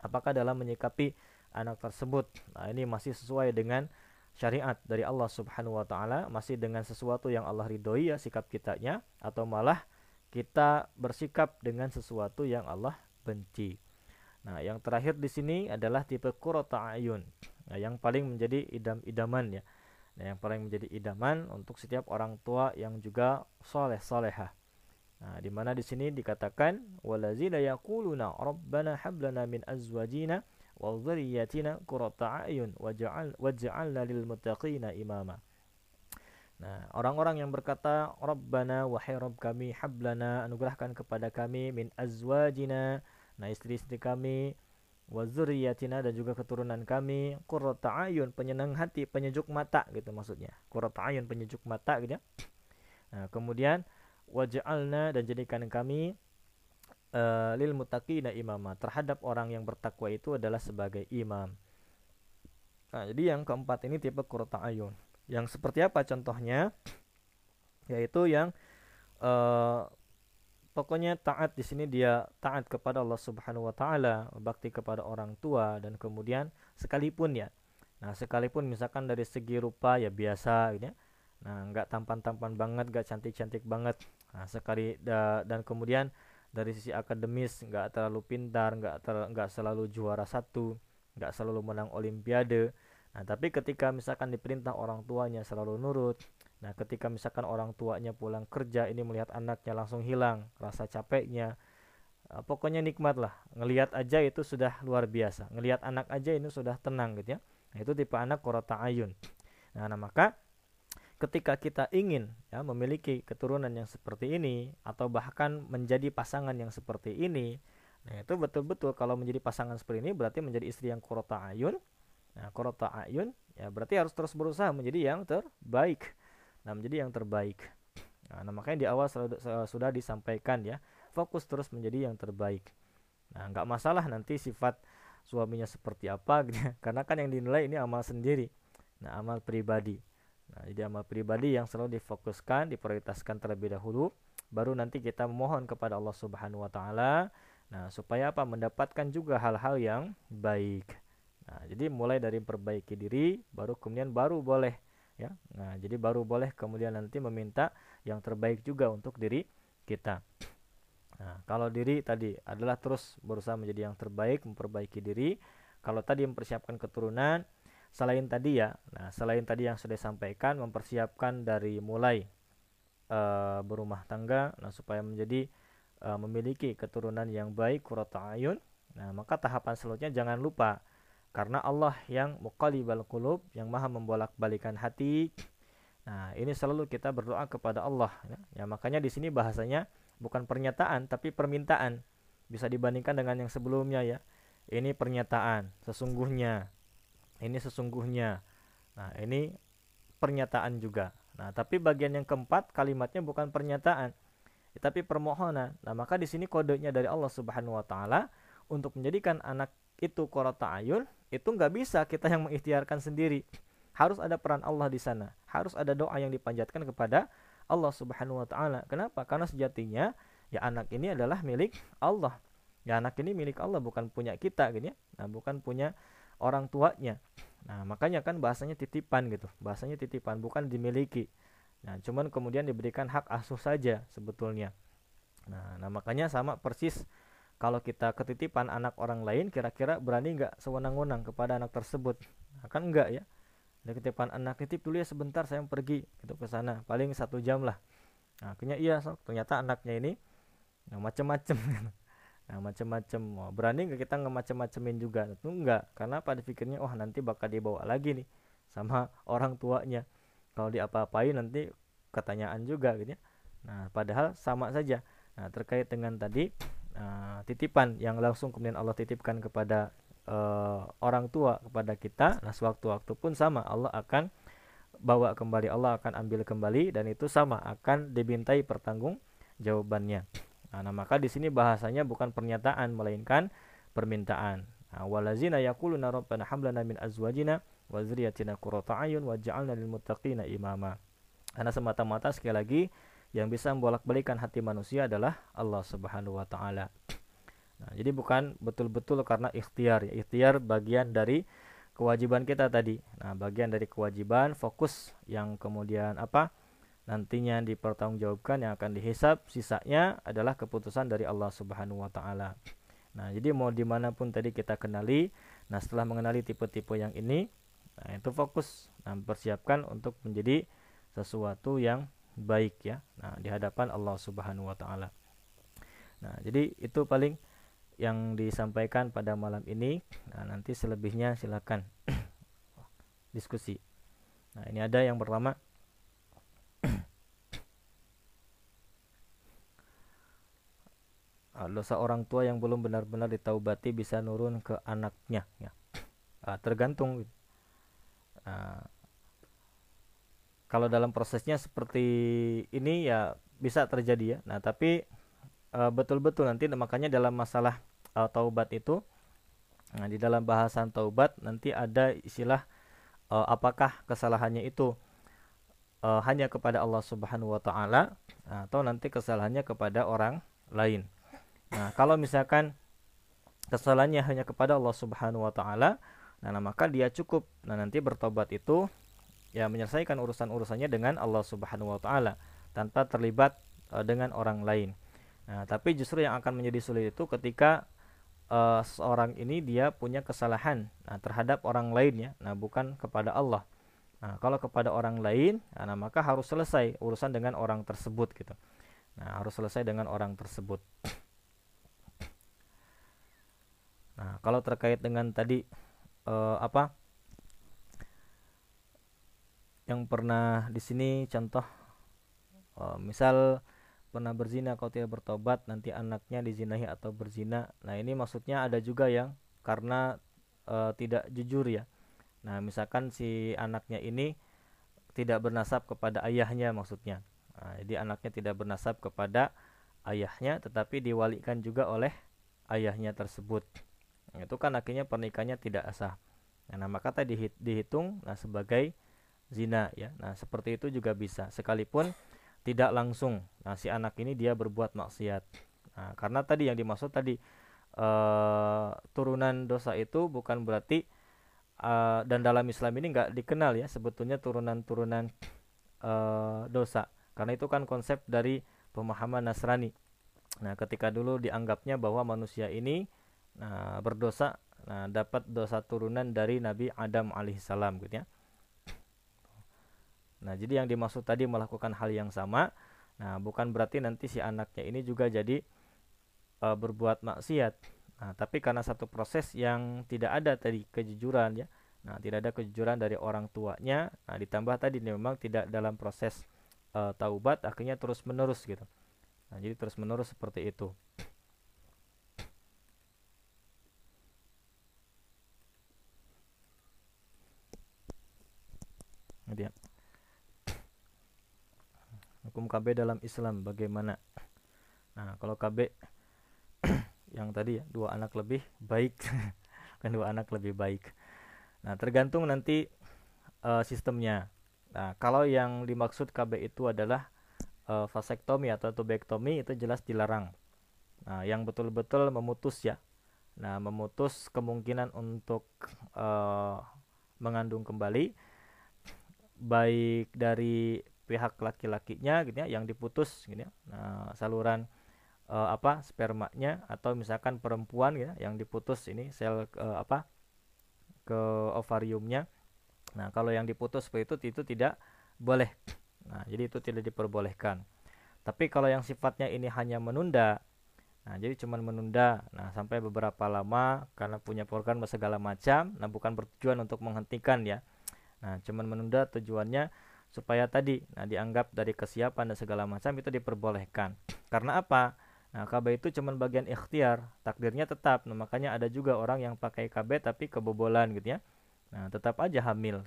Apakah dalam menyikapi anak tersebut? Nah, ini masih sesuai dengan syariat dari Allah Subhanahu wa taala, masih dengan sesuatu yang Allah ridhoi ya sikap kitanya atau malah kita bersikap dengan sesuatu yang Allah benci. Nah, yang terakhir di sini adalah tipe qurrata ayun. Nah, yang paling menjadi idam-idaman ya. Nah, yang paling menjadi idaman untuk setiap orang tua yang juga soleh soleha. Nah, di mana di sini dikatakan walazina yaquluna rabbana hablana min azwajina wa dhurriyyatina qurrata a'yun waj'al waj'alna lil muttaqina imama. Nah, orang-orang yang berkata Rabbana wahai Rabb kami hablana anugerahkan kepada kami min azwajina nah istri-istri kami wazuriyatina dan juga keturunan kami qurrata ayun penyenang hati penyejuk mata gitu maksudnya qurrata ayun penyejuk mata gitu ya nah kemudian waj'alna dan jadikan kami uh, lil muttaqina imama terhadap orang yang bertakwa itu adalah sebagai imam nah jadi yang keempat ini tipe qurrata ayun yang seperti apa contohnya [clears throat] yaitu yang uh, Pokoknya taat di sini dia taat kepada Allah Subhanahu wa taala, bakti kepada orang tua dan kemudian sekalipun ya. Nah, sekalipun misalkan dari segi rupa ya biasa gitu ya. Nah, nggak tampan-tampan banget, nggak cantik-cantik banget. Nah, sekali da, dan kemudian dari sisi akademis nggak terlalu pintar, nggak ter, nggak selalu juara satu, nggak selalu menang olimpiade. Nah, tapi ketika misalkan diperintah orang tuanya selalu nurut, Nah, ketika misalkan orang tuanya pulang kerja ini melihat anaknya langsung hilang rasa capeknya, uh, pokoknya nikmat lah. Ngelihat aja itu sudah luar biasa. Ngelihat anak aja ini sudah tenang gitu ya. Nah, itu tipe anak korota ayun. Nah, nah maka ketika kita ingin ya memiliki keturunan yang seperti ini atau bahkan menjadi pasangan yang seperti ini, nah itu betul-betul kalau menjadi pasangan seperti ini berarti menjadi istri yang korota ayun. Nah, korota ayun ya berarti harus terus berusaha menjadi yang terbaik. Nah menjadi yang terbaik. Nah, nah makanya di awal sudah disampaikan ya fokus terus menjadi yang terbaik. Nah nggak masalah nanti sifat suaminya seperti apa gitu [laughs] karena kan yang dinilai ini amal sendiri nah amal pribadi nah jadi amal pribadi yang selalu difokuskan diprioritaskan terlebih dahulu baru nanti kita memohon kepada Allah Subhanahu wa taala. Nah supaya apa? Mendapatkan juga hal-hal yang baik. Nah jadi mulai dari perbaiki diri baru kemudian baru boleh ya. Nah jadi baru boleh kemudian nanti meminta yang terbaik juga untuk diri kita. Nah kalau diri tadi adalah terus berusaha menjadi yang terbaik memperbaiki diri. Kalau tadi mempersiapkan keturunan selain tadi ya nah selain tadi yang sudah disampaikan mempersiapkan dari mulai uh, berumah tangga nah supaya menjadi uh, memiliki keturunan yang baik kurata ayun nah maka tahapan selanjutnya jangan lupa karena Allah yang muqallibal qulub, yang maha membolak-balikan hati. Nah, ini selalu kita berdoa kepada Allah ya. ya makanya di sini bahasanya bukan pernyataan tapi permintaan. Bisa dibandingkan dengan yang sebelumnya ya. Ini pernyataan, sesungguhnya. Ini sesungguhnya. Nah, ini pernyataan juga. Nah, tapi bagian yang keempat kalimatnya bukan pernyataan, tapi permohonan. Nah, maka di sini kodenya dari Allah Subhanahu wa taala untuk menjadikan anak itu korota ayun itu nggak bisa kita yang mengikhtiarkan sendiri harus ada peran Allah di sana harus ada doa yang dipanjatkan kepada Allah Subhanahu wa taala kenapa karena sejatinya ya anak ini adalah milik Allah ya anak ini milik Allah bukan punya kita gitu ya nah bukan punya orang tuanya. Nah makanya kan bahasanya titipan gitu. Bahasanya titipan bukan dimiliki. Nah cuman kemudian diberikan hak asuh saja sebetulnya. Nah, nah makanya sama persis kalau kita ketitipan anak orang lain kira-kira berani nggak sewenang-wenang kepada anak tersebut? Nah, kan enggak ya? Ada ketitipan anak titip dulu ya sebentar saya pergi gitu ke sana. Paling satu jam lah. Nah, akhirnya iya so, ternyata anaknya ini nah, macem-macem [laughs] nah macem-macem. Oh, berani nggak kita nggak macem-macemin juga? Itu enggak karena pada pikirnya oh nanti bakal dibawa lagi nih sama [laughs] orang tuanya. Kalau diapa-apain nanti ketanyaan juga gitu ya. Nah padahal sama saja. Nah terkait dengan tadi uh, titipan yang langsung kemudian Allah titipkan kepada uh, orang tua kepada kita nah sewaktu-waktu pun sama. Allah akan bawa kembali Allah akan ambil kembali dan itu sama akan dibintai pertanggung jawabannya nah, nah maka di sini bahasanya bukan pernyataan melainkan permintaan nah, walazina yaquluna rabbana hablana min azwajina wa dzurriyyatina qurrata ayun waj'alna lil muttaqina imama. Karena semata-mata sekali lagi yang bisa membolak-balikan hati manusia adalah Allah Subhanahu wa taala. Nah, jadi bukan betul-betul karena ikhtiar ya. Ikhtiar bagian dari kewajiban kita tadi. Nah, bagian dari kewajiban fokus yang kemudian apa? Nantinya dipertanggungjawabkan yang akan dihisap sisanya adalah keputusan dari Allah Subhanahu wa taala. Nah, jadi mau di mana pun tadi kita kenali, nah setelah mengenali tipe-tipe yang ini, nah itu fokus, nah persiapkan untuk menjadi sesuatu yang baik ya, nah di hadapan Allah Subhanahu wa taala. Nah, jadi itu paling yang disampaikan pada malam ini. Nah, nanti selebihnya silakan [clears throat] diskusi. Nah, ini ada yang pertama Dosa orang tua yang belum benar-benar ditaubati bisa nurun ke anaknya ya. Uh, tergantung. Uh, kalau dalam prosesnya seperti ini ya bisa terjadi ya. Nah tapi betul-betul uh, nanti makanya dalam masalah uh, taubat itu nah, di dalam bahasan taubat nanti ada istilah uh, apakah kesalahannya itu uh, hanya kepada Allah Subhanahu wa taala atau nanti kesalahannya kepada orang lain Nah, kalau misalkan kesalahannya hanya kepada Allah Subhanahu wa taala, nah maka dia cukup nah nanti bertobat itu ya menyelesaikan urusan-urusannya dengan Allah Subhanahu wa taala tanpa terlibat uh, dengan orang lain. Nah, tapi justru yang akan menjadi sulit itu ketika uh, seorang ini dia punya kesalahan nah, terhadap orang lain ya, nah bukan kepada Allah. Nah, kalau kepada orang lain, nah, maka harus selesai urusan dengan orang tersebut gitu. Nah, harus selesai dengan orang tersebut. Nah, kalau terkait dengan tadi eh, apa yang pernah di sini contoh eh, misal pernah berzina kalau tidak bertobat nanti anaknya dizinahi atau berzina. Nah, ini maksudnya ada juga yang karena eh, tidak jujur ya. Nah, misalkan si anaknya ini tidak bernasab kepada ayahnya maksudnya. Nah, jadi anaknya tidak bernasab kepada ayahnya tetapi diwalikan juga oleh ayahnya tersebut itu kan akhirnya pernikahannya tidak sah. Nah maka tadi dihitung nah sebagai zina ya. Nah seperti itu juga bisa. Sekalipun tidak langsung. Nah si anak ini dia berbuat maksiat. Nah, karena tadi yang dimaksud tadi uh, turunan dosa itu bukan berarti uh, dan dalam Islam ini nggak dikenal ya sebetulnya turunan-turunan uh, dosa. Karena itu kan konsep dari pemahaman Nasrani. Nah ketika dulu dianggapnya bahwa manusia ini nah, berdosa nah, dapat dosa turunan dari Nabi Adam alaihissalam gitu ya. Nah, jadi yang dimaksud tadi melakukan hal yang sama, nah bukan berarti nanti si anaknya ini juga jadi uh, berbuat maksiat. Nah, tapi karena satu proses yang tidak ada tadi kejujuran ya. Nah, tidak ada kejujuran dari orang tuanya. Nah, ditambah tadi memang tidak dalam proses uh, taubat akhirnya terus-menerus gitu. Nah, jadi terus-menerus seperti itu. Gitu ya. Hukum KB dalam Islam bagaimana? Nah, kalau KB [clears throat] yang tadi ya, dua anak lebih baik [laughs] kan dua anak lebih baik. Nah, tergantung nanti uh, sistemnya. Nah, kalau yang dimaksud KB itu adalah uh, vasektomi atau tubektomi itu jelas dilarang. Nah, yang betul-betul memutus ya. Nah, memutus kemungkinan untuk uh, mengandung kembali baik dari pihak laki-lakinya gitu ya yang diputus gitu ya. Nah, saluran uh, apa spermanya atau misalkan perempuan gitu ya yang diputus ini sel uh, apa ke ovariumnya. Nah kalau yang diputus seperti itu itu tidak boleh. Nah jadi itu tidak diperbolehkan. Tapi kalau yang sifatnya ini hanya menunda nah jadi cuma menunda nah sampai beberapa lama karena punya program segala macam nah bukan bertujuan untuk menghentikan ya Nah, cuman menunda tujuannya supaya tadi nah dianggap dari kesiapan dan segala macam itu diperbolehkan. Karena apa? Nah, KB itu cuman bagian ikhtiar, takdirnya tetap. Nah, makanya ada juga orang yang pakai KB tapi kebobolan gitu ya. Nah, tetap aja hamil.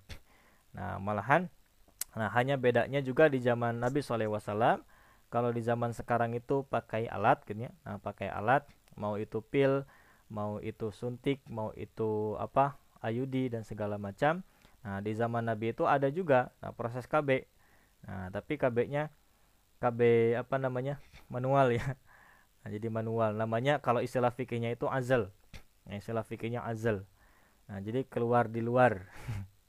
Nah, malahan nah hanya bedanya juga di zaman Nabi SAW kalau di zaman sekarang itu pakai alat gitu ya. Nah, pakai alat mau itu pil, mau itu suntik, mau itu apa? IUD dan segala macam Nah, di zaman Nabi itu ada juga nah, proses KB. Nah, tapi KB-nya KB apa namanya? manual ya. Nah, jadi manual. Namanya kalau istilah fikihnya itu azal. Nah, istilah fikihnya azal. Nah, jadi keluar di luar.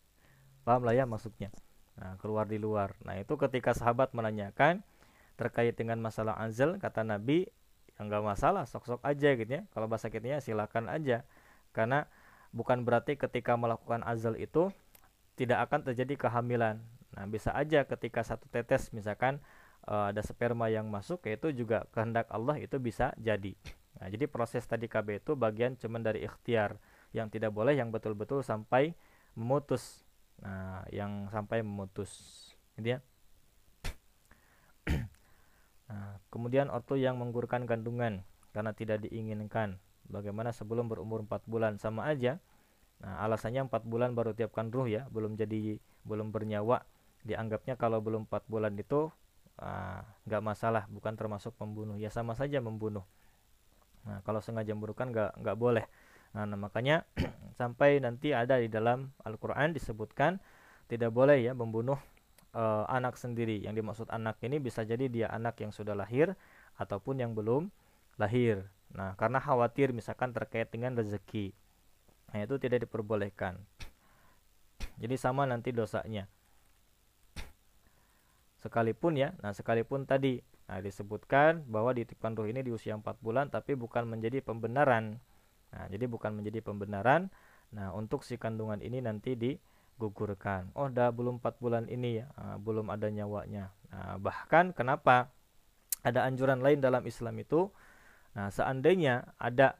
[laughs] Paham lah ya maksudnya. Nah, keluar di luar. Nah, itu ketika sahabat menanyakan terkait dengan masalah azal, kata Nabi, yang enggak masalah, sok-sok aja gitu ya. Kalau bahasa kitanya silakan aja. Karena bukan berarti ketika melakukan azal itu tidak akan terjadi kehamilan. Nah, bisa aja ketika satu tetes misalkan uh, ada sperma yang masuk yaitu juga kehendak Allah itu bisa jadi. Nah, jadi proses tadi KB itu bagian cuman dari ikhtiar yang tidak boleh yang betul-betul sampai memutus. Nah, yang sampai memutus. Gitu ya. [clears throat] nah, kemudian ortu yang menggurkan kandungan karena tidak diinginkan. Bagaimana sebelum berumur 4 bulan sama aja Nah, alasannya 4 bulan baru tiapkan ruh ya, belum jadi belum bernyawa. Dianggapnya kalau belum 4 bulan itu ah, nggak uh, masalah, bukan termasuk pembunuh. Ya sama saja membunuh. Nah, kalau sengaja membunuhkan nggak nggak boleh. Nah, nah makanya [clears throat] sampai nanti ada di dalam Al-Qur'an disebutkan tidak boleh ya membunuh uh, anak sendiri. Yang dimaksud anak ini bisa jadi dia anak yang sudah lahir ataupun yang belum lahir. Nah, karena khawatir misalkan terkait dengan rezeki. Nah, itu tidak diperbolehkan. Jadi sama nanti dosanya. Sekalipun ya, nah sekalipun tadi nah disebutkan bahwa dititipkan ruh ini di usia 4 bulan tapi bukan menjadi pembenaran. Nah, jadi bukan menjadi pembenaran. Nah, untuk si kandungan ini nanti digugurkan. Oh, dah belum 4 bulan ini ya, nah, belum ada nyawanya. Nah, bahkan kenapa ada anjuran lain dalam Islam itu? Nah, seandainya ada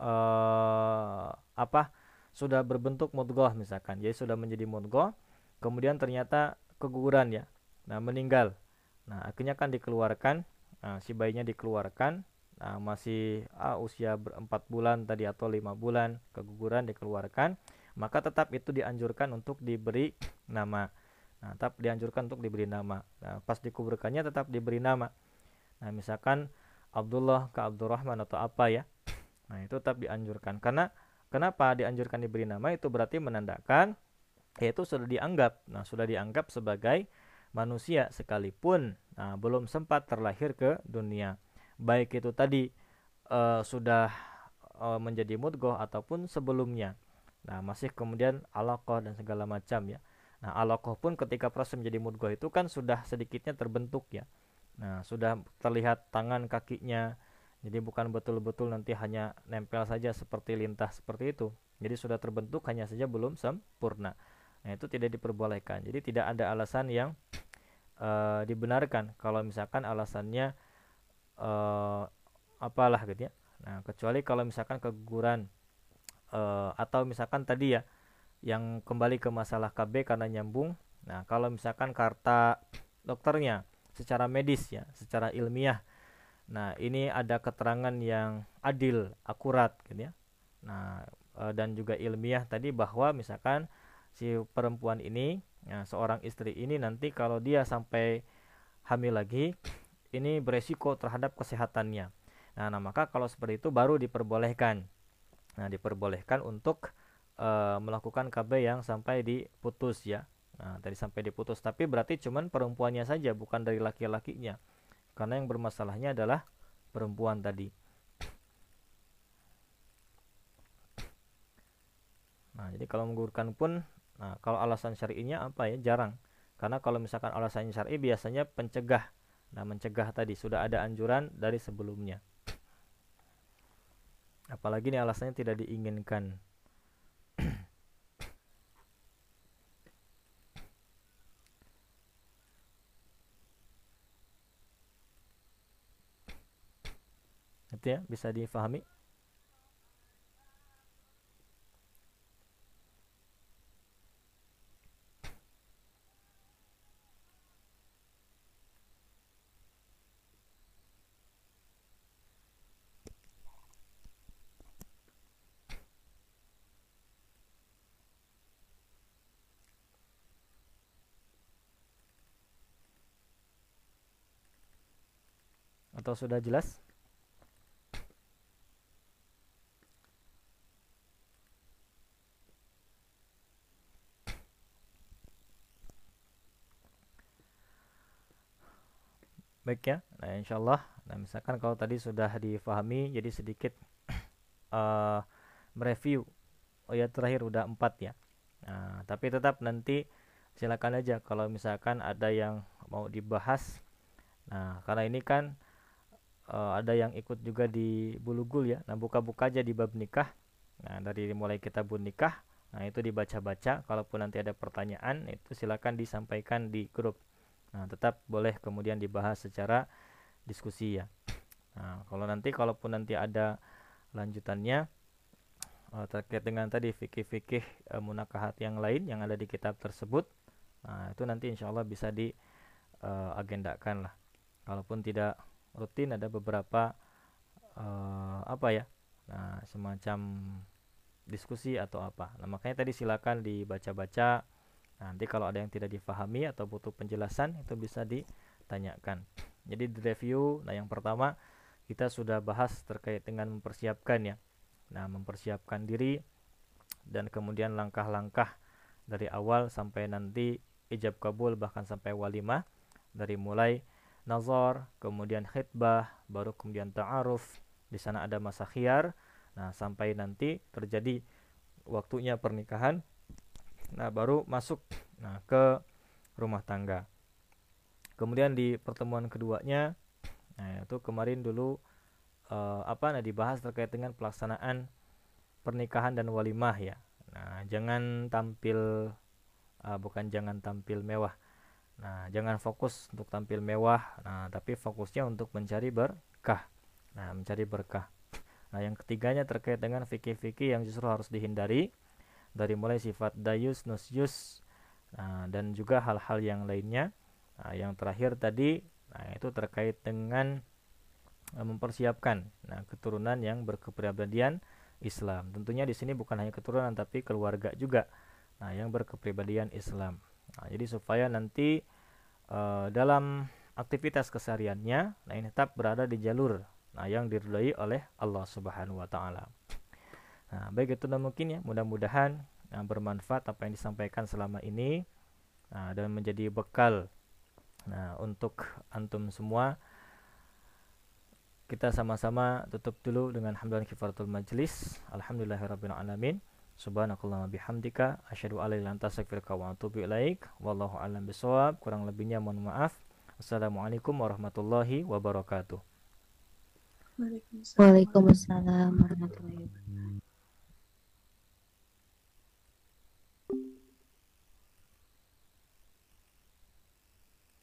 uh, apa sudah berbentuk mudghah misalkan. Jadi sudah menjadi mudghah kemudian ternyata keguguran ya. Nah meninggal. Nah akhirnya kan dikeluarkan nah, si bayinya dikeluarkan. Nah, masih ah, usia berempat bulan tadi atau lima bulan keguguran dikeluarkan. Maka tetap itu dianjurkan untuk diberi nama. Nah tetap dianjurkan untuk diberi nama. Nah, pas dikuburkannya tetap diberi nama. Nah misalkan Abdullah ke Abdurrahman atau apa ya. Nah itu tetap dianjurkan. Karena Kenapa dianjurkan diberi nama itu berarti menandakan yaitu sudah dianggap. Nah, sudah dianggap sebagai manusia sekalipun nah, belum sempat terlahir ke dunia. Baik itu tadi uh, sudah uh, menjadi mudgoh ataupun sebelumnya. Nah, masih kemudian alaqah dan segala macam ya. Nah, alaqah pun ketika proses menjadi mudgoh itu kan sudah sedikitnya terbentuk ya. Nah, sudah terlihat tangan kakinya, jadi bukan betul-betul nanti hanya nempel saja seperti lintah seperti itu. Jadi sudah terbentuk hanya saja belum sempurna. Nah, itu tidak diperbolehkan. Jadi tidak ada alasan yang uh, dibenarkan kalau misalkan alasannya uh, apalah gitu ya. Nah, kecuali kalau misalkan keguguran uh, atau misalkan tadi ya yang kembali ke masalah KB karena nyambung. Nah, kalau misalkan karta dokternya secara medis ya, secara ilmiah Nah, ini ada keterangan yang adil, akurat gitu ya. Nah, e, dan juga ilmiah tadi bahwa misalkan si perempuan ini, ya, seorang istri ini nanti kalau dia sampai hamil lagi, ini beresiko terhadap kesehatannya. Nah, nah maka kalau seperti itu baru diperbolehkan. Nah, diperbolehkan untuk e, melakukan KB yang sampai diputus ya. Nah, tadi sampai diputus, tapi berarti cuman perempuannya saja, bukan dari laki-lakinya karena yang bermasalahnya adalah perempuan tadi. Nah, jadi kalau menggugurkan pun, nah kalau alasan syar'inya apa ya? Jarang. Karena kalau misalkan alasan syar'i biasanya pencegah. Nah, mencegah tadi sudah ada anjuran dari sebelumnya. Apalagi ini alasannya tidak diinginkan. Itu ya bisa difahami. Atau sudah jelas baik ya. Nah insyaallah. Nah misalkan kalau tadi sudah difahami jadi sedikit uh, [clears throat] mereview. Oh ya terakhir udah empat ya. Nah tapi tetap nanti silakan aja kalau misalkan ada yang mau dibahas. Nah karena ini kan uh, ada yang ikut juga di bulugul ya. Nah buka-buka aja di bab nikah. Nah dari mulai kita bun nikah Nah, itu dibaca-baca. Kalaupun nanti ada pertanyaan, itu silakan disampaikan di grup. Nah, tetap boleh kemudian dibahas secara diskusi ya. Nah, kalau nanti kalaupun nanti ada lanjutannya uh, terkait dengan tadi fikih-fikih uh, munakahat yang lain yang ada di kitab tersebut, nah itu nanti insya Allah bisa diagendakan uh, lah. Kalaupun tidak rutin ada beberapa uh, apa ya, nah semacam diskusi atau apa. Nah, makanya tadi silakan dibaca-baca. Nanti kalau ada yang tidak difahami atau butuh penjelasan itu bisa ditanyakan. Jadi di review, nah yang pertama kita sudah bahas terkait dengan mempersiapkan ya. Nah, mempersiapkan diri dan kemudian langkah-langkah dari awal sampai nanti ijab kabul bahkan sampai walimah dari mulai nazar, kemudian khidbah, baru kemudian ta'aruf. Di sana ada masa khiyar, Nah, sampai nanti terjadi waktunya pernikahan. Nah, baru masuk nah ke rumah tangga. Kemudian di pertemuan keduanya nah itu kemarin dulu uh, apa nah dibahas terkait dengan pelaksanaan pernikahan dan walimah ya. Nah, jangan tampil uh, bukan jangan tampil mewah. Nah, jangan fokus untuk tampil mewah, nah tapi fokusnya untuk mencari berkah. Nah, mencari berkah. Nah, yang ketiganya terkait dengan fikih-fikih yang justru harus dihindari dari mulai sifat dayus, nusyus, nah, dan juga hal-hal yang lainnya. Nah, yang terakhir tadi, nah itu terkait dengan uh, mempersiapkan nah, keturunan yang berkepribadian Islam. Tentunya di sini bukan hanya keturunan tapi keluarga juga. Nah, yang berkepribadian Islam. Nah, jadi supaya nanti uh, dalam aktivitas kesehariannya, nah ini tetap berada di jalur nah yang diridhai oleh Allah Subhanahu wa taala. Nah, baik itu dan mungkin ya, mudah-mudahan nah, bermanfaat apa yang disampaikan selama ini nah, dan menjadi bekal nah untuk antum semua. Kita sama-sama tutup dulu dengan hamdalan kifaratul majlis. Alhamdulillahirabbil alamin. Subhanakallahumma bihamdika asyhadu an la ilaha illa anta astaghfiruka wa atubu ilaik. Wallahu a'lam bishawab. Kurang lebihnya mohon maaf. Assalamualaikum warahmatullahi wabarakatuh. Waalaikumsalam. Waalaikumsalam warahmatullahi wabarakatuh.